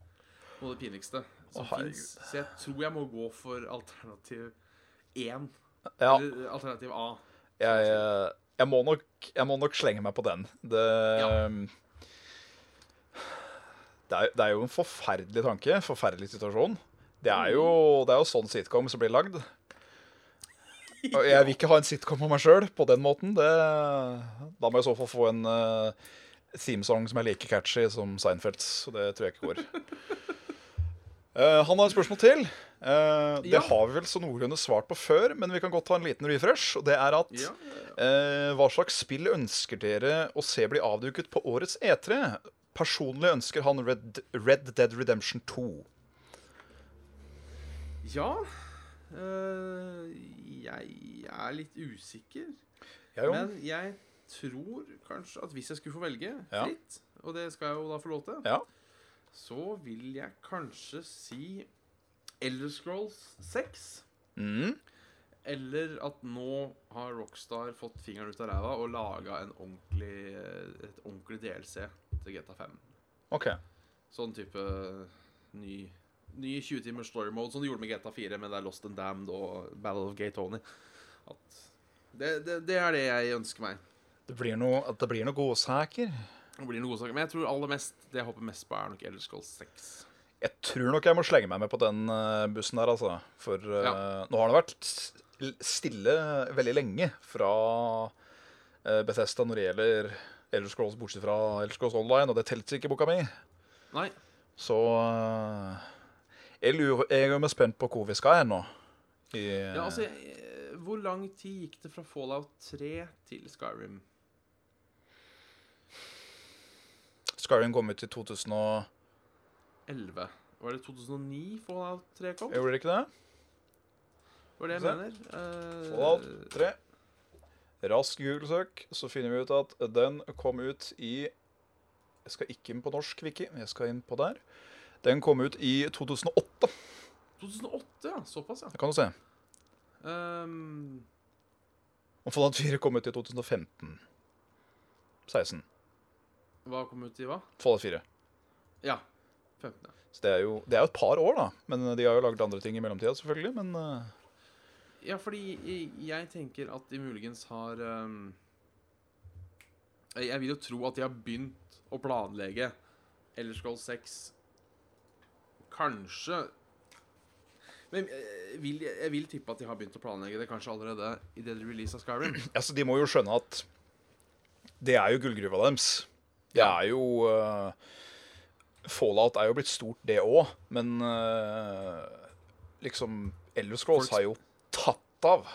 noe av det pinligste som oh, fins. Så jeg tror jeg må gå for alternativ 1. ja. Eller alternativ A. Jeg, jeg, jeg, må nok, jeg må nok slenge meg på den. Det, Ja. Det, er, det er jo en forferdelig tanke. Forferdelig situasjon. Det er jo, det er jo sånn sitcom som blir lagd. Og jeg vil ikke ha en sitcom av meg sjøl på den måten. Det, da må jeg i så fall få en uh, themesong som er like catchy som Seinfelds. Så det tror jeg ikke går. Uh, han har et spørsmål til. Uh, det Ja. har vi vel så noenlunde svart på før, men vi kan godt ta en liten refresh. Og det er at Ja, Hva slags spill ønsker dere å se bli avduket på årets E3? Personlig ønsker han Red, Red Dead Redemption 2. ja. øh, jeg er litt usikker. Ja. Men jeg tror kanskje at hvis jeg skulle få velge Ja. fritt, og det skal jeg jo da få lov til, Ja. så vil jeg kanskje si Elder Scrolls 6. Mm. Eller at nå har Rockstar fått fingeren ut av ræva og laga en et ordentlig DLC til GTA 5. Okay. Sånn type ny, ny 20 timers story mode, som de gjorde med GTA 4, men det er Lost and Damned og Battle of Gay Tony. Det, det, det er det jeg ønsker meg. Det blir noe, at det blir noe godsaker. Det blir noen godsaker. Men jeg tror aller mest det jeg håper mest på, er nok Elders Scrolls 6. Jeg tror nok jeg må slenge meg med på den eh, bussen der, altså. For ja. uh, nå har det vært stille veldig lenge fra uh, Bethesda når det gjelder Elder Scrolls, bortsett fra Elder Scrolls Online, og det telte ikke i boka mi. Nei. Så eh, jeg, lurer, jeg er jo spent på hvor vi skal hen nå. I, Ja, altså, eh, hvor lang tid gikk det fra Fallout 3 til Skyrim? Skyrim kom ut i 2011. Var det 2009 Fallout 3 kom? Gjorde det ikke det? Var det jeg mener? Eh, Fallout 3. Rask Google-søk, så finner vi ut at den kom ut i Jeg skal ikke inn på norsk Vicky. jeg skal inn på der. Den kom ut i 2008, 2008, ja. Såpass, ja. det kan du se. Um... Og Fallout 4 kom ut i 2015. 16. hva kom ut i hva? Fallout 4. Ja. 15. ja. Så det er jo det er jo et par år, da. Men de har jo lagd andre ting i mellomtida, selvfølgelig. Men eh, Ja, fordi jeg, tenker at de muligens har um, jeg, vil jo tro at de har begynt å planlegge Elder Scrolls 6 Kanskje Men jeg vil, jeg vil tippe at de har begynt å planlegge det kanskje allerede i det release av Skyrim. altså, de må jo skjønne at det er jo gullgruva deres. Det Ja. er jo uh, Fallout er jo blitt stort, det òg, men uh, liksom Elder Scrolls Folk- har jo tatt av.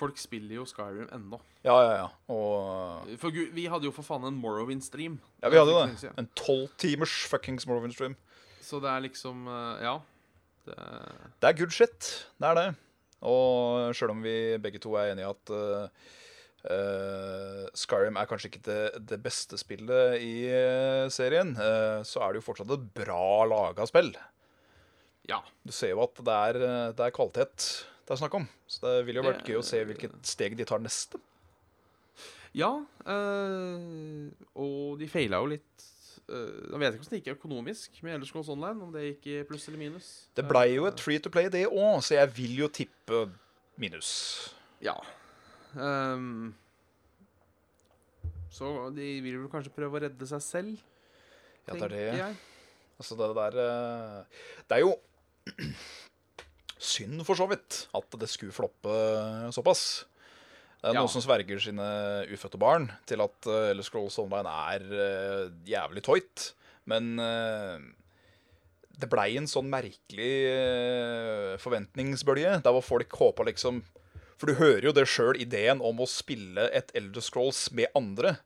Folk spiller jo Skyrim ennå. Ja, ja, ja. Og For gud, vi hadde jo for faen en Morrowind-stream. Ja, vi hadde det. En tolvtimers fuckings Morrowind stream. Så det er liksom eh, Ja. Det, Det er good shit. Det er det. Og sjøl om vi begge to er enige i at uh, Skyrim er kanskje ikke det, det beste spillet i eh, serien, så er det jo fortsatt et bra laga spill. ja. Du ser jo at det er, det er kvalitet det er snakk om. Så det ville jo vært Det- gøy å se hvilket steg de tar neste. Ja, øh, og de feila jo litt eh, Jeg vet ikke hvordan det gikk økonomisk med Elder Scrolls Online. Om det gikk i pluss eller minus. Det blei jo Eh, et free to play, det òg, så jeg vil jo tippe minus. Ja. Um, så de vil vel kanskje prøve å redde seg selv, Ja, det er det. jeg. Altså, det der Det er jo synd, for så vidt, at det skulle floppe såpass. Det er Ja. noen som sverger sine ufødte barn til at uh, Elder Scrolls Online er uh, jævlig tøyt. Men uh, det blei en sånn merkelig forventningsbølge, der hvor folk håpa liksom For du hører jo det sjøl, ideen om å spille et Elder Scrolls med andre.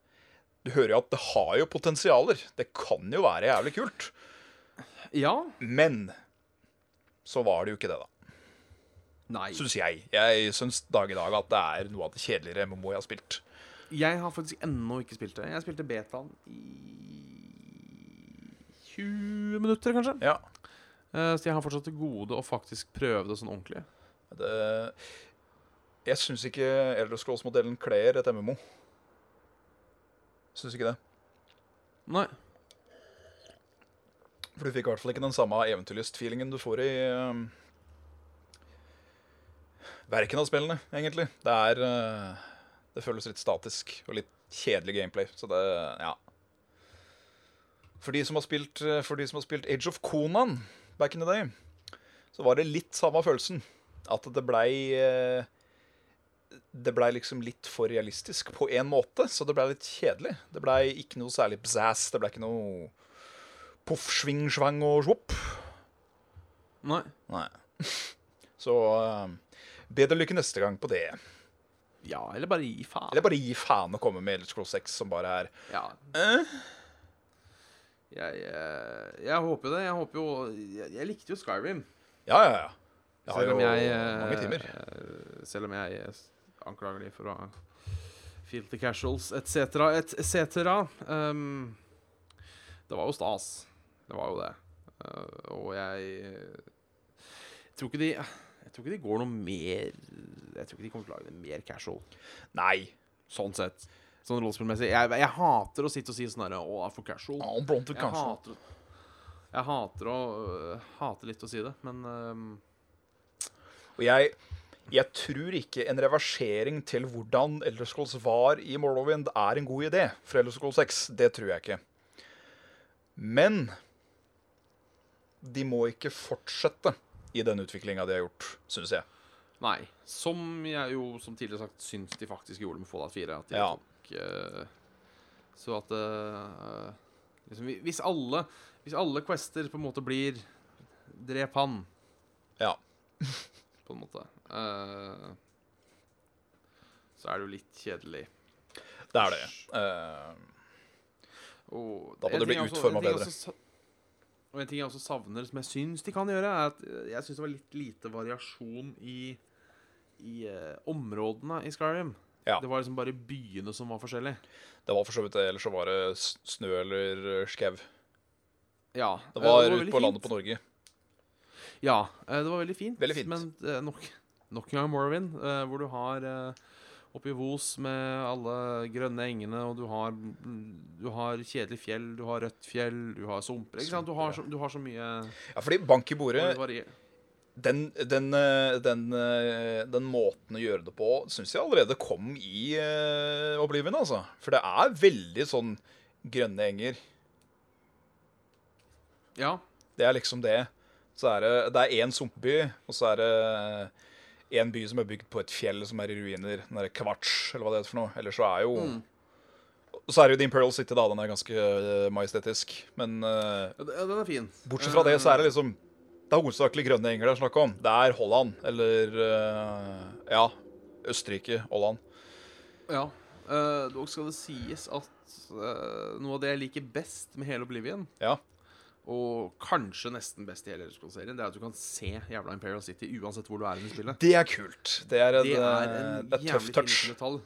Du hører jo at det har jo potensialer. Det kan jo være jævlig kult. Ja. Men så var det jo ikke det, da. Syns jeg. Jeg syns dag i dag at det er noe av det kjedeligere MMO jeg har spilt. Jeg har faktisk ennå ikke spilt det. Jeg spilte betaen i 20 minutter, kanskje. Ja. Eh, så jeg har fortsatt til gode å faktisk prøve det sånn ordentlig. Det, jeg syns ikke Elder Scrolls-modellen kler et MMO. Syns ikke det. Nei. For du fikk i hvert fall ikke den samme eventyrlyst-feelingen du får i um, verken av spillene, egentlig. Det er uh, Det føles litt statisk og litt kjedelig gameplay. Så det Ja. For de som har spilt, uh, for de som har spilt Age of Conan back in the day, så var det litt samme følelsen. At det blei uh, Det blei liksom litt for realistisk på én måte, så det blei litt kjedelig. Det blei ikke noe særlig bzazz. Det blei ikke noe poff, sving, svang og svopp. Nei. Nei. Så uh, bedre lykke neste gang på det. Ja, eller bare gi faen. Eller bare gi faen å komme med Elder Cross 6 som bare er Ja. eh? Jeg, jeg, jeg håper det. Jeg håper jo Jeg, jeg likte jo Skyrim. Ja, ja, ja. Jeg har jo jeg eh, mange timer. eh, Selv om jeg eh, anklager de for å ha the casuals etc., etc. Um, det var jo stas. Det var jo det. Uh, og jeg Jeg tror ikke de Jeg tror ikke de går noe mer Jeg tror ikke de kommer til å lage det mer casual. Nei. Sånn sett. Sånn rollespillmessig. Jeg, jeg hater å sitte og si sånn herre Å, det er for casual. Ja, Jeg casual. hater, jeg hater å uh, Hater litt å si det, men øhm, Og jeg, jeg tror ikke en reversering til hvordan Elder Scrolls var i Morrowind er en god idé for Elder Scrolls 6. Det tror jeg ikke. Men de må ikke fortsette i den utviklinga de har gjort, syns jeg. Nei. Som jeg jo, som tidligere sagt, syns de faktisk gjorde med Fallout 4. At de Ja. tok uh, Så at uh, liksom, Hvis alle Hvis alle quester på en måte blir Drep han, Ja. på en måte, Uh, så er det jo litt kjedelig. Det er det. Uh, Og Da må det bli utforma bedre. også Og en ting jeg også savner, som jeg syns de kan gjøre, er at eh, jeg syns det var litt lite variasjon i, i eh, områdene i Skyrim. Ja. Det var liksom bare byene som var forskjellige. det var for så vidt det. Ellers så var det snø eller skau. Ja. Det eh, var veldig ute på landet fint. på Norge. Ja, eh, det var veldig fint. Veldig fint. Men nok, nok en gang Morrowind, hvor du har oppe i Vos med alle grønne engene, og du har, du har kjedelig fjell, du har rødt fjell, du har sumper. Ikke sant? Du har, så, du har så mye Ja, fordi bank i bordet den, den, eh, den, eh, den måten å gjøre det på syns jeg allerede kom i uh, Oblivion, altså. For det er veldig sånn grønne enger. Ja. Det er liksom det. Så er det, det er én sumpby, og så er det en by som er bygd på et fjell som er i ruiner. Den derre Kvarts, eller hva det heter for noe. Eller så er jo Mm. Så er det jo The Imperial City, da. Den er ganske eh, majestetisk. Men uh, Ja, den den er fin. bortsett fra det, så er det liksom Det er hovedsakelig grønne enger det er snakk om. Det er Holland, eller uh, Ja, Østerrike, Holland. Ja. Uh, dog skal det sies at uh, noe av det jeg liker best med hele Oblivion, Ja. Og kanskje nesten best i hele serien, det er at du kan se jævla Imperial City uansett hvor du er i spillet. Det er kult. Det er en, Det er eh, en det er jævlig touch. detalj.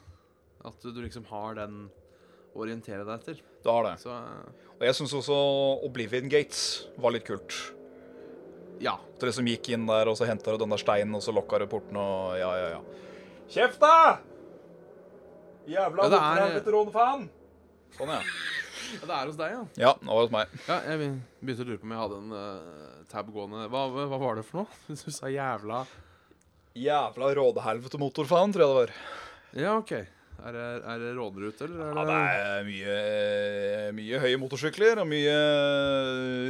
At du liksom har den å orientere deg etter. Du har det. Så eh, Og jeg syns også Oblivion Gates var litt kult. ja. Du liksom gikk inn der, og så henta du den der steinen, og så lokka du porten, og ja, ja, ja. Kjeft, da! Jævla Ja, er- veteranfan! Sånn, ja. Ja. Det er hos deg, ja. Ja, nå var det hos meg. ja jeg begynte å lure på om jeg hadde en uh, tab gående. Hva, hva var det for noe? Du sa jævla Jævla rådehelvete motorfaen, tror jeg det var. Ja, OK. Er det, er det råderute, eller er Ja, det, det er mye, mye høye motorsykler, og mye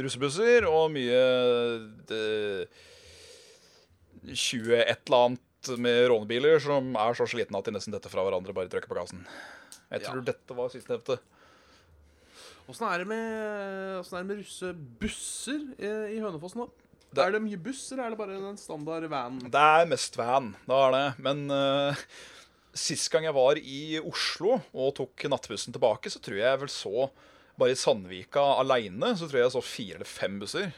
russebusser, og mye det, 20 et eller annet med rånebiler som er så slitne at de nesten detter fra hverandre bare trykker på gassen. Jeg tror Ja. dette var sistnevnte. Åssen er det med, hvordan er det med russebusser i, i Hønefoss nå? Det- Er det mye buss, eller er det bare en standard van? Det er mest van, det er det. Men uh, sist gang jeg var i Oslo og tok nattbussen tilbake, så tror jeg vel så Bare i Sandvika aleine så tror jeg jeg så fire eller fem busser.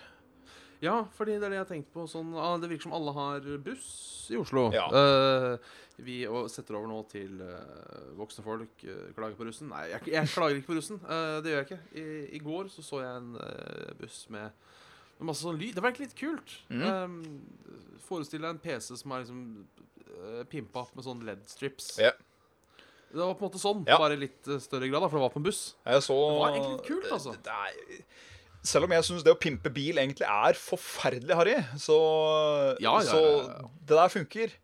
Ja, fordi det er det jeg har tenkt på. Sånn, ah, det virker som alle har buss i Oslo. Ja. Uh, vi setter over nå til uh, voksne folk. Uh, klager på russen. Nei, jeg, jeg klager ikke på russen. Det gjør jeg ikke. I, I går så, så jeg en buss med, med masse sånn lyd. Det var egentlig litt kult. Mm. Eh, Forestill deg en PC som er liksom pimpa opp med sånn LED-strips. Yeah. Det var på en måte sånn, Ja. bare i litt større grad, da, for det var på en buss. Så Det var egentlig litt kult, altså. Det er, selv om jeg syns det å pimpe bil egentlig er forferdelig harry, så, Ja, ja, så ja, så det der funker.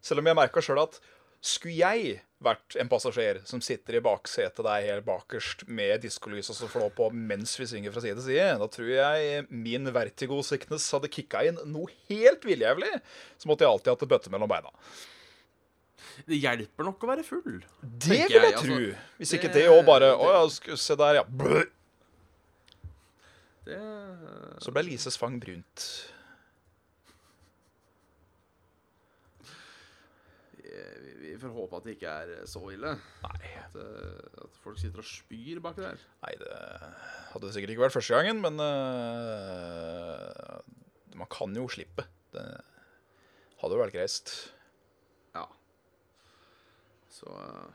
Selv om jeg merka sjøl at skulle jeg vært en passasjer som sitter i baksetet der helt bakerst med diskolys og så flå på mens vi synger fra side til side, da tror jeg min vertigo-sickness hadde kicka inn noe helt villjævlig. Så måtte jeg alltid hatt en bøtte mellom beina. Det hjelper nok å være full. Det vil jeg jeg, tro. altså, Hvis ikke det- òg bare Å ja, se der, ja. Brr. Det Så ble Lises fang brunt. vi, får håpe at det ikke er så ille. Nei. At, eh, at folk sitter og spyr baki der. Nei, det hadde sikkert ikke vært første gangen, men uh, man kan jo slippe. Det hadde jo vært greist. Ja. Så uh,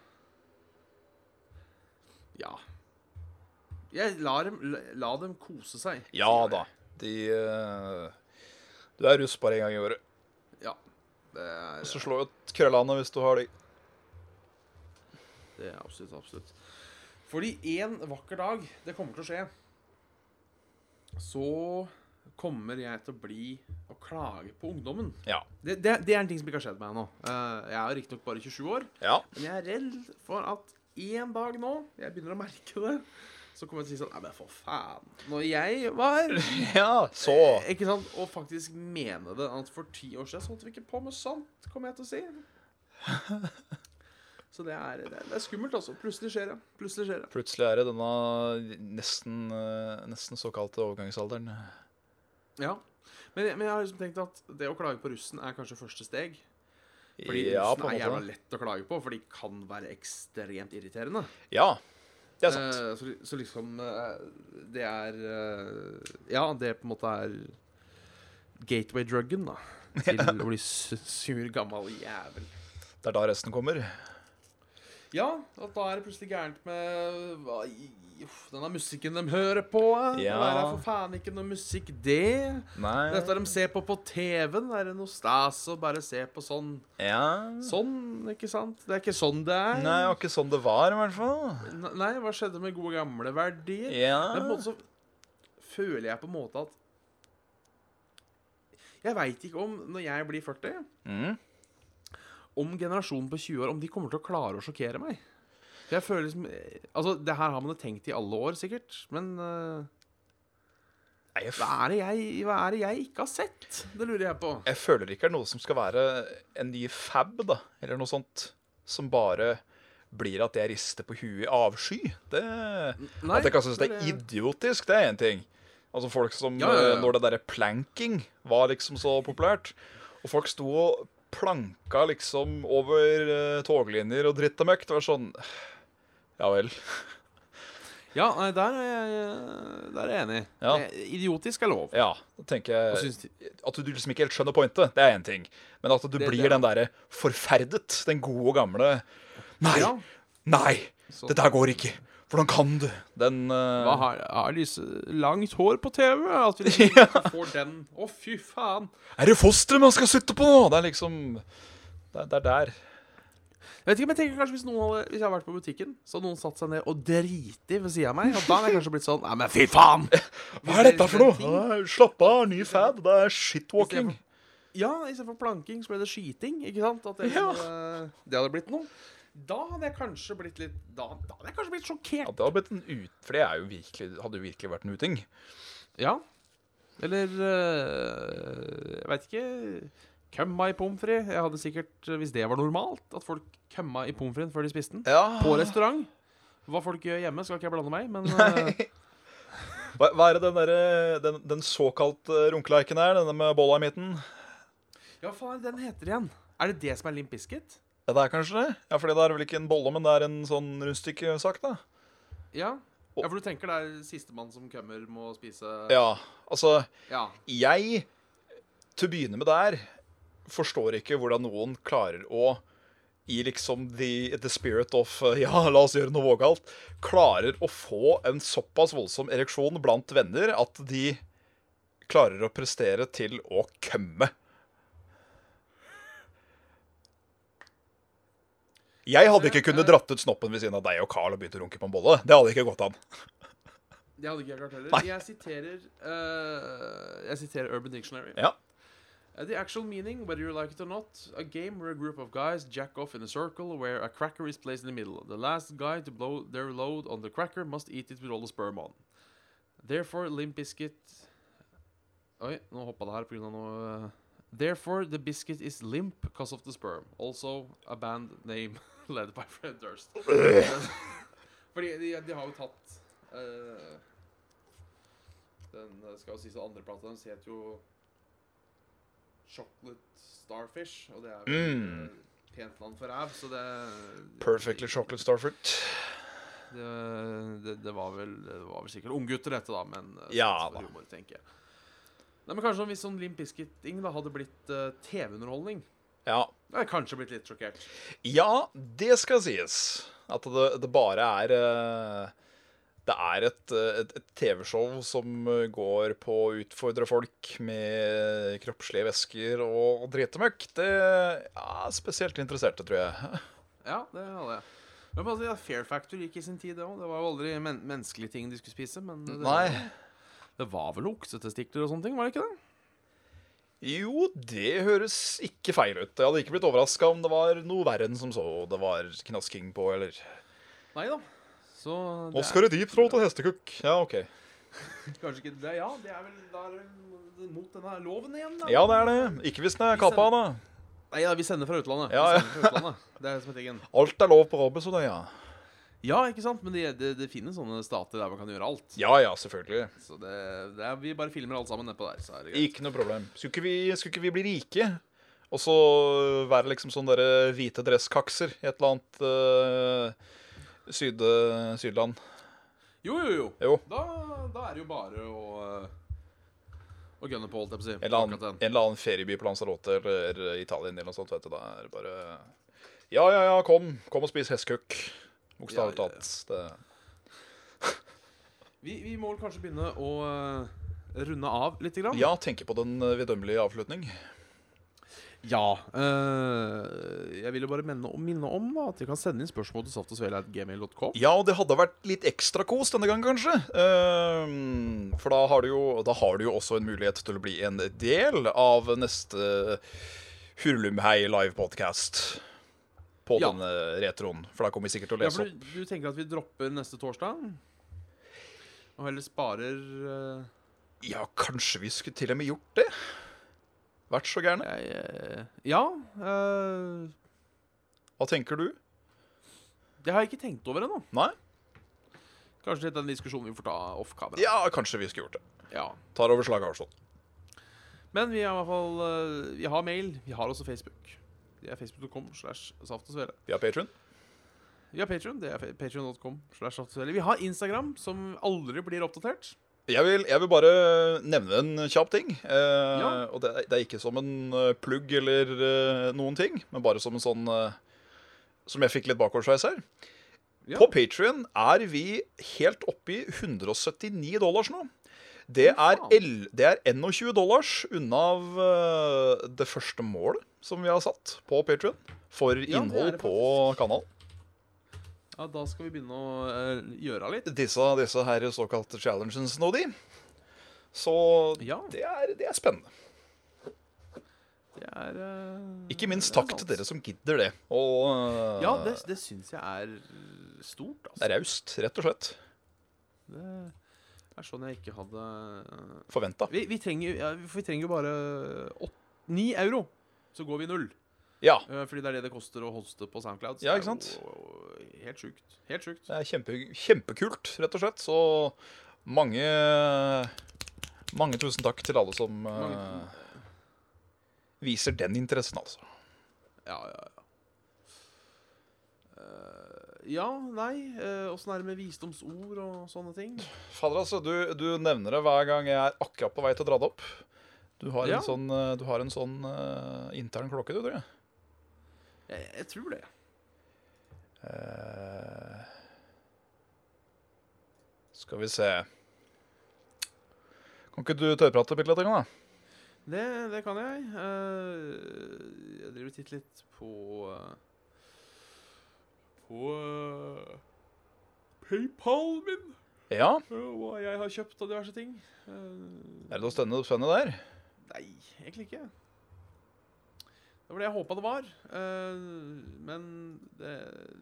Ja. Jeg lar dem, la, dem kose seg. Ja da. De uh, Du er russ bare én gang i året. Ja. Det er, Så slå ut krøllene hvis du har de. det er absolutt, absolutt. Fordi en vakker dag, det kommer til å skje, så kommer jeg til å bli å klage på ungdommen. Ja. Det, det, det er en ting som ikke har skjedd meg ennå. Eh, jeg er riktignok bare 27 år, ja. men jeg er redd for at en dag nå Jeg begynner å merke det. Så kommer jeg til å si sånn Nei, men for faen. Når jeg var Ja, så Ikke sant? Og faktisk mene det. At for ti år siden så holdt vi ikke på med sånt, kommer jeg til å si. Så det er, det er, skummelt, altså. Plutselig skjer det. Plutselig skjer det. Plutselig er det denne nesten, eh, nesten såkalte overgangsalderen. Ja. Men, men jeg har liksom tenkt at det å klage på russen er kanskje første steg. Fordi ja, russen er jævla lett å klage på, for de kan være ekstremt irriterende. Ja, det er sant. Eh, så, så liksom eh, Det er eh, Ja, det på en måte er gateway-druggen, da. Til å bli sur, gammel jævel. Det er da resten kommer. Ja, at da er det plutselig gærent med uff, denne musikken de hører på. eh. Ja. Det er for faen ikke noe musikk, det. Nei Dette de ser på på TV-en, er det noe stas å bare se på sånn Ja. Sånn, ikke sant? Det er ikke sånn det er. Nei, det var ikke sånn det var, i hvert fall. Nei, hva skjedde med gode gamle verdier? Ja. Men på en måte så føler jeg på en måte at Jeg veit ikke om, når jeg blir 40, Mm. om generasjonen på 20 år Om de kommer til å klare å sjokkere meg. Jeg føler liksom Altså, det her har man jo tenkt i alle år, sikkert. Men uh, hva, er det jeg, hva er det jeg ikke har sett? Det lurer jeg på. jeg føler ikke det er noe som skal være en ny fab, da. Eller noe sånt som bare blir at jeg rister på huet i avsky. Det, Nei, at jeg kan synes det det- er idiotisk, det er én ting. Altså folk som Ja, ja, ja. eh, Når det derre planking var liksom så populært, og folk sto og planka liksom over uh, toglinjer og dritt og møkk, det var sånn Ja vel. Ja, nei, der er jeg, der er jeg enig. Ja. Idiotisk er lov. Ja, da tenker jeg At du liksom ikke helt skjønner pointet, det er én ting. Men at du Det- blir det- den derre forferdet, den gode og gamle Nei! Ja. Nei! Så- Det der går ikke. Hvordan kan du? Den uh... Hva har, har de langt hår på TV? At vi liksom får den Å, fy faen. Er det fosteret man skal sitte på nå? Det er liksom det er der. Jeg vet ikke, men jeg tenker kanskje Hvis noen hadde, Hvis jeg hadde vært på butikken, så hadde noen satt seg ned og driti ved sida av meg. Og da hadde jeg kanskje blitt sånn Nei, men fy faen! Hva er dette for noe? Slapp av, ny fad. Det er shitwalking. Ja, istedenfor planking så ble det skyting. Ikke sant? At det, Ja. hadde, det hadde blitt noe. Da hadde jeg kanskje blitt litt Da, da hadde jeg kanskje blitt sjokkert. Ja, det hadde blitt en ut... For det jo virkelig, hadde jo virkelig vært en uting. Ja. Eller øh, Jeg veit ikke. Kømma i pommes frites. Jeg hadde sikkert, øh, hvis det var normalt, at folk kømma i pommes frites før de spiste den. Ja. På restaurant. Hva folk gjør hjemme, skal ikke jeg blande meg i, men øh, Hva, hva er det den, der, den, den såkalt runkeleiken er? Denne med bolla i midten? Ja, faen den heter igjen? Er det det som er Limp Biscuit? Ja, det er kanskje det? Ja, fordi det er vel ikke en bolle, men det er en sånn rundstykkesak, da? Ja. ja, for du tenker det er sistemann som kommer, må spise Ja, altså Ja. Jeg, til å begynne med der, forstår ikke hvordan noen klarer å i liksom the, the spirit of Ja, la oss gjøre noe vågalt. Klarer å få en såpass voldsom ereksjon blant venner at de klarer å prestere til å kømme. Jeg hadde ikke kunnet dratt ut snoppen ved siden av deg og Carl og begynt å runke på en bolle. Det hadde ikke gått an. Det hadde ikke jeg klart heller. Jeg siterer uh, Jeg siterer Urban Dictionary. Ja. Uh, the actual meaning, whether you like it or not, a game where a group of guys jack off in a circle where a cracker is placed in the middle. The last guy to blow their load on the cracker must eat it with all the sperm on. Therefore, Limp Biscuit Oi, nå hoppa det her pga. noe uh, Therefore, the biscuit is limp because of the sperm. Also a band name led by Fred Durst. Fordi de, de har jo tatt uh, Den skal jo sies andre plata deres het jo Chocolate Starfish, og det er vel Mm. eh, pent land for ræv, så det Perfectly chocolate starfruit. det, det, det var vel Det var vel sikkert unggutter, dette, da, men eh, Ja, da. humor, tenker jeg. Nei, men Kanskje hvis sånn Limp Bizkit-ting da hadde blitt uh, TV-underholdning. Ja. Det hadde kanskje blitt litt sjokkert. Ja, det skal sies. At det, det bare er eh, Det er et, eh, et, et TV-show som eh, går på å utfordre folk med kroppslige væsker og dritemøkk. Det er spesielt interesserte, tror jeg. Ja, det hadde jeg. Men altså, ja, Fair Factor gikk i sin tid, det òg. Det var jo aldri men menneskelige ting de skulle spise. Men det, Nei. det var vel oksetestikler og sånne ting, var det ikke det? Jo, det høres ikke feil ut. Jeg hadde ikke blitt overraska om det var noe verre enn som så det var knasking på, eller Nei da. Så Nå skal det dypt tråd til hestekukk. Ja, OK. Kanskje ikke det, Ja, det er vel Da er mot denne loven igjen, da. Ja, det er det. Ikke hvis den er kappa, da. Nei, ja, vi sender fra utlandet. Ja, ja. fra utlandet. Det er som et. Alt er lov på Robinsonøya. Ja, Ja, ikke sant? Men det, det, det finnes sånne stater der man kan gjøre alt. Ja ja, selvfølgelig. Så det, det er, vi bare filmer alt sammen nedpå der. Så er det greit. Ikke noe problem. Skulle ikke vi, skulle ikke vi bli rike? Og så være liksom sånne der hvite dresskakser i et eller annet eh, syd, Sydland. Jo, jo, jo. Jo. Da, da er det jo bare å uh, Å gunne på, holdt jeg på å si. En eller, annen, en eller annen ferieby på Lanzarote eller Italien eller noe sånt. vet du. Da er det bare Ja, ja, ja, kom. Kom og spis hestkukk. Bokstavelig Ja, ja, ja. talt. Det... Vi, vi må vel kanskje begynne å uh, runde av litt. Grann. Ja, tenke på den eh, vidunderlige avslutning. Ja. Øh, jeg vil jo bare minne om, minne om at dere kan sende inn spørsmål til saftogsvele.gmail.com. Ja, og det hadde vært litt ekstra kos denne gangen, kanskje. Uh, for da har, du jo, da har du jo også en mulighet til å bli en del av neste Hurlumhei live-podkast på Ja. denne retroen. For da kommer vi sikkert til å Ja, lese opp. du, du tenker at vi dropper neste torsdag? Og heller sparer uh... Ja, kanskje vi skulle til og med gjort det? Vært så gærne? jeg, eh, Ja. eh, Hva tenker du? det har jeg ikke tenkt over ennå. Nei? Kanskje en diskusjon vi får ta off kamera. Ja, kanskje vi skulle gjort det. Ja. Tar over slaget, sånn Men vi har i hvert fall eh, Vi har mail. Vi har også Facebook. Det er facebook.com slash saft og svele. Vi har Patron. Vi har Patreon, Det er patreon.com slash saft og svele. Vi har Instagram, som aldri blir oppdatert. Jeg vil, jeg vil bare nevne en kjapp ting. Eh, Ja. Og det, det er ikke som en eh, plugg eller eh, noen ting, men bare som en sånn eh, Som jeg fikk litt bakoversveis her. Ja. På Patrion er vi helt oppe i 179 dollars nå. Det er, det er 21 dollars unna av eh, det første målet som vi har satt på Patrion for innhold på kanalen. Ja, Da skal vi begynne å eh, gjøre litt. Disse, disse her såkalte challenges nå, de. Så Ja, det er, det er spennende. det er eh, Ikke minst det er takk til dere som gidder det. Og øh, Ja, det, det syns jeg er stort, det altså. er raust, rett og slett. Det er sånn jeg ikke hadde eh, Forventa. Vi, vi, trenger, ja, for vi trenger jo bare åt- ni euro, så går vi null. Ja. Eh, Fordi det er det det koster å hoste på Soundcloud. så Ja, det er ikke sant? jo Helt sjukt. Helt sjukt. Det er kjempe, kjempekult, rett og slett. Så mange Mange tusen takk til alle som uh, viser den interessen, altså. Ja, ja, ja. Uh, ja, nei Åssen er det med visdomsord og sånne ting? Fader, altså. Du, du nevner det hver gang jeg er akkurat på vei til å dra det opp. Du har Ja. en sånn, du har en sånn intern klokke, du, tror jeg. Jeg, jeg tror det. Eh, skal vi se Kan ikke du tørrprate bitte litt, da? Det, det kan jeg. Uh, jeg driver og titter litt på uh, På PayPal min. Ja? hva jeg har kjøpt av diverse ting. Er det noe spennende der? nei, egentlig ikke. Det var det jeg håpa det var. eh, men det,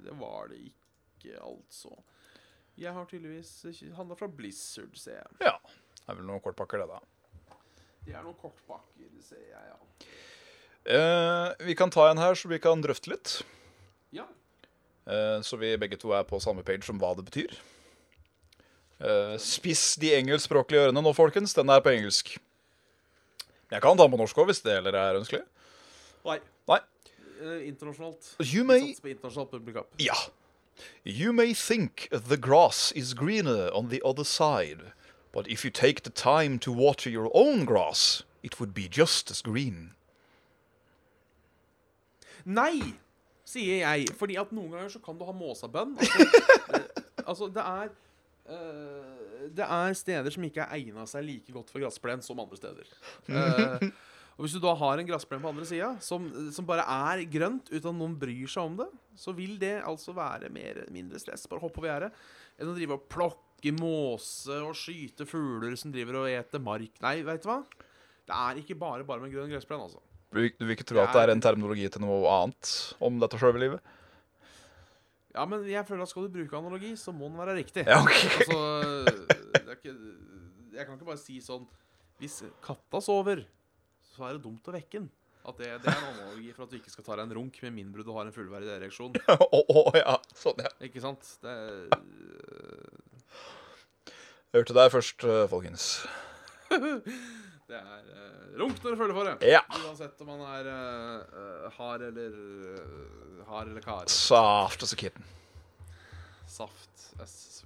det var det ikke, altså. Jeg har tydeligvis handla fra Blizzard, ser jeg. Ja. Det er vel noen kortpakker, det, da. Det er noen kortpakker, ser jeg, ja. Eh, vi kan ta en her, så vi kan drøfte litt. Ja. Eh, så vi begge to er på samme page om hva det betyr. Eh, spiss de engelskspråklige ørene nå, folkens. Den er på engelsk. Jeg kan ta den på norsk òg, hvis det heller er ønskelig. Nei. Nei. Uh, internasjonalt. You may Sats på internasjonalt publikum. Ja. You may think the grass is greener on the other side, but if you take the time to water your own grass, it would be just as green. Nei, sier jeg. Fordi at noen ganger så kan du ha måsabønn. Altså, eh, altså det er uh, Det er steder som ikke er egna seg like godt for gressplen som andre steder. Eh, og Hvis du da har en gressplen på andre sida som, som bare er grønt uten at noen bryr seg om det, så vil det altså være mer, mindre stress. Bare hoppe over gjerdet enn å drive og plukke måse og skyte fugler som driver og eter mark. Nei, veit du hva? Det er ikke bare bare med grønn gressplen, altså. Du vil ikke tro at det er en terminologi til noe annet om dette sjølve livet? Ja, men jeg føler at skal du bruke analogi, så må den være riktig. Ja, ok. Altså, det ikke, jeg kan ikke bare si sånn Hvis katta sover, så er det dumt å vekke den. At det, det er en analogi for at du ikke skal ta deg en runk med mindre du har en fullverdig ereksjon. oh, oh, ja. Sånn, ja. Ikke sant? Det Hørte deg først, eh, folkens. Det er uh, runk når du føler for det. Ja. Uansett om man er uh, hard eller uh, hard eller kar. Saft as a kitten. Saft s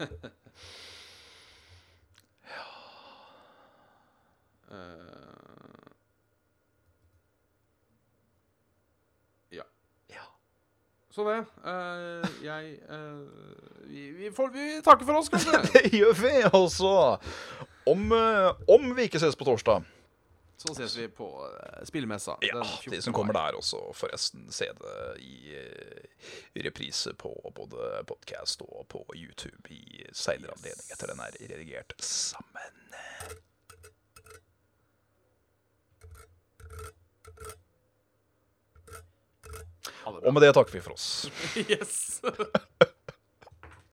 Eh, ja. Ja. Så det. Uh, jeg uh, vi, vi, får, vi takker for oss, kanskje. Det gjør vi, altså. Om, om vi ikke ses på torsdag Så ses vi på spillmessa. Ja, de som kommer der også, forresten, se det i, i reprise på både podcast og på YouTube i seinere anledning etter den er redigert sammen. Ha det Og med det takker vi for oss. Yes.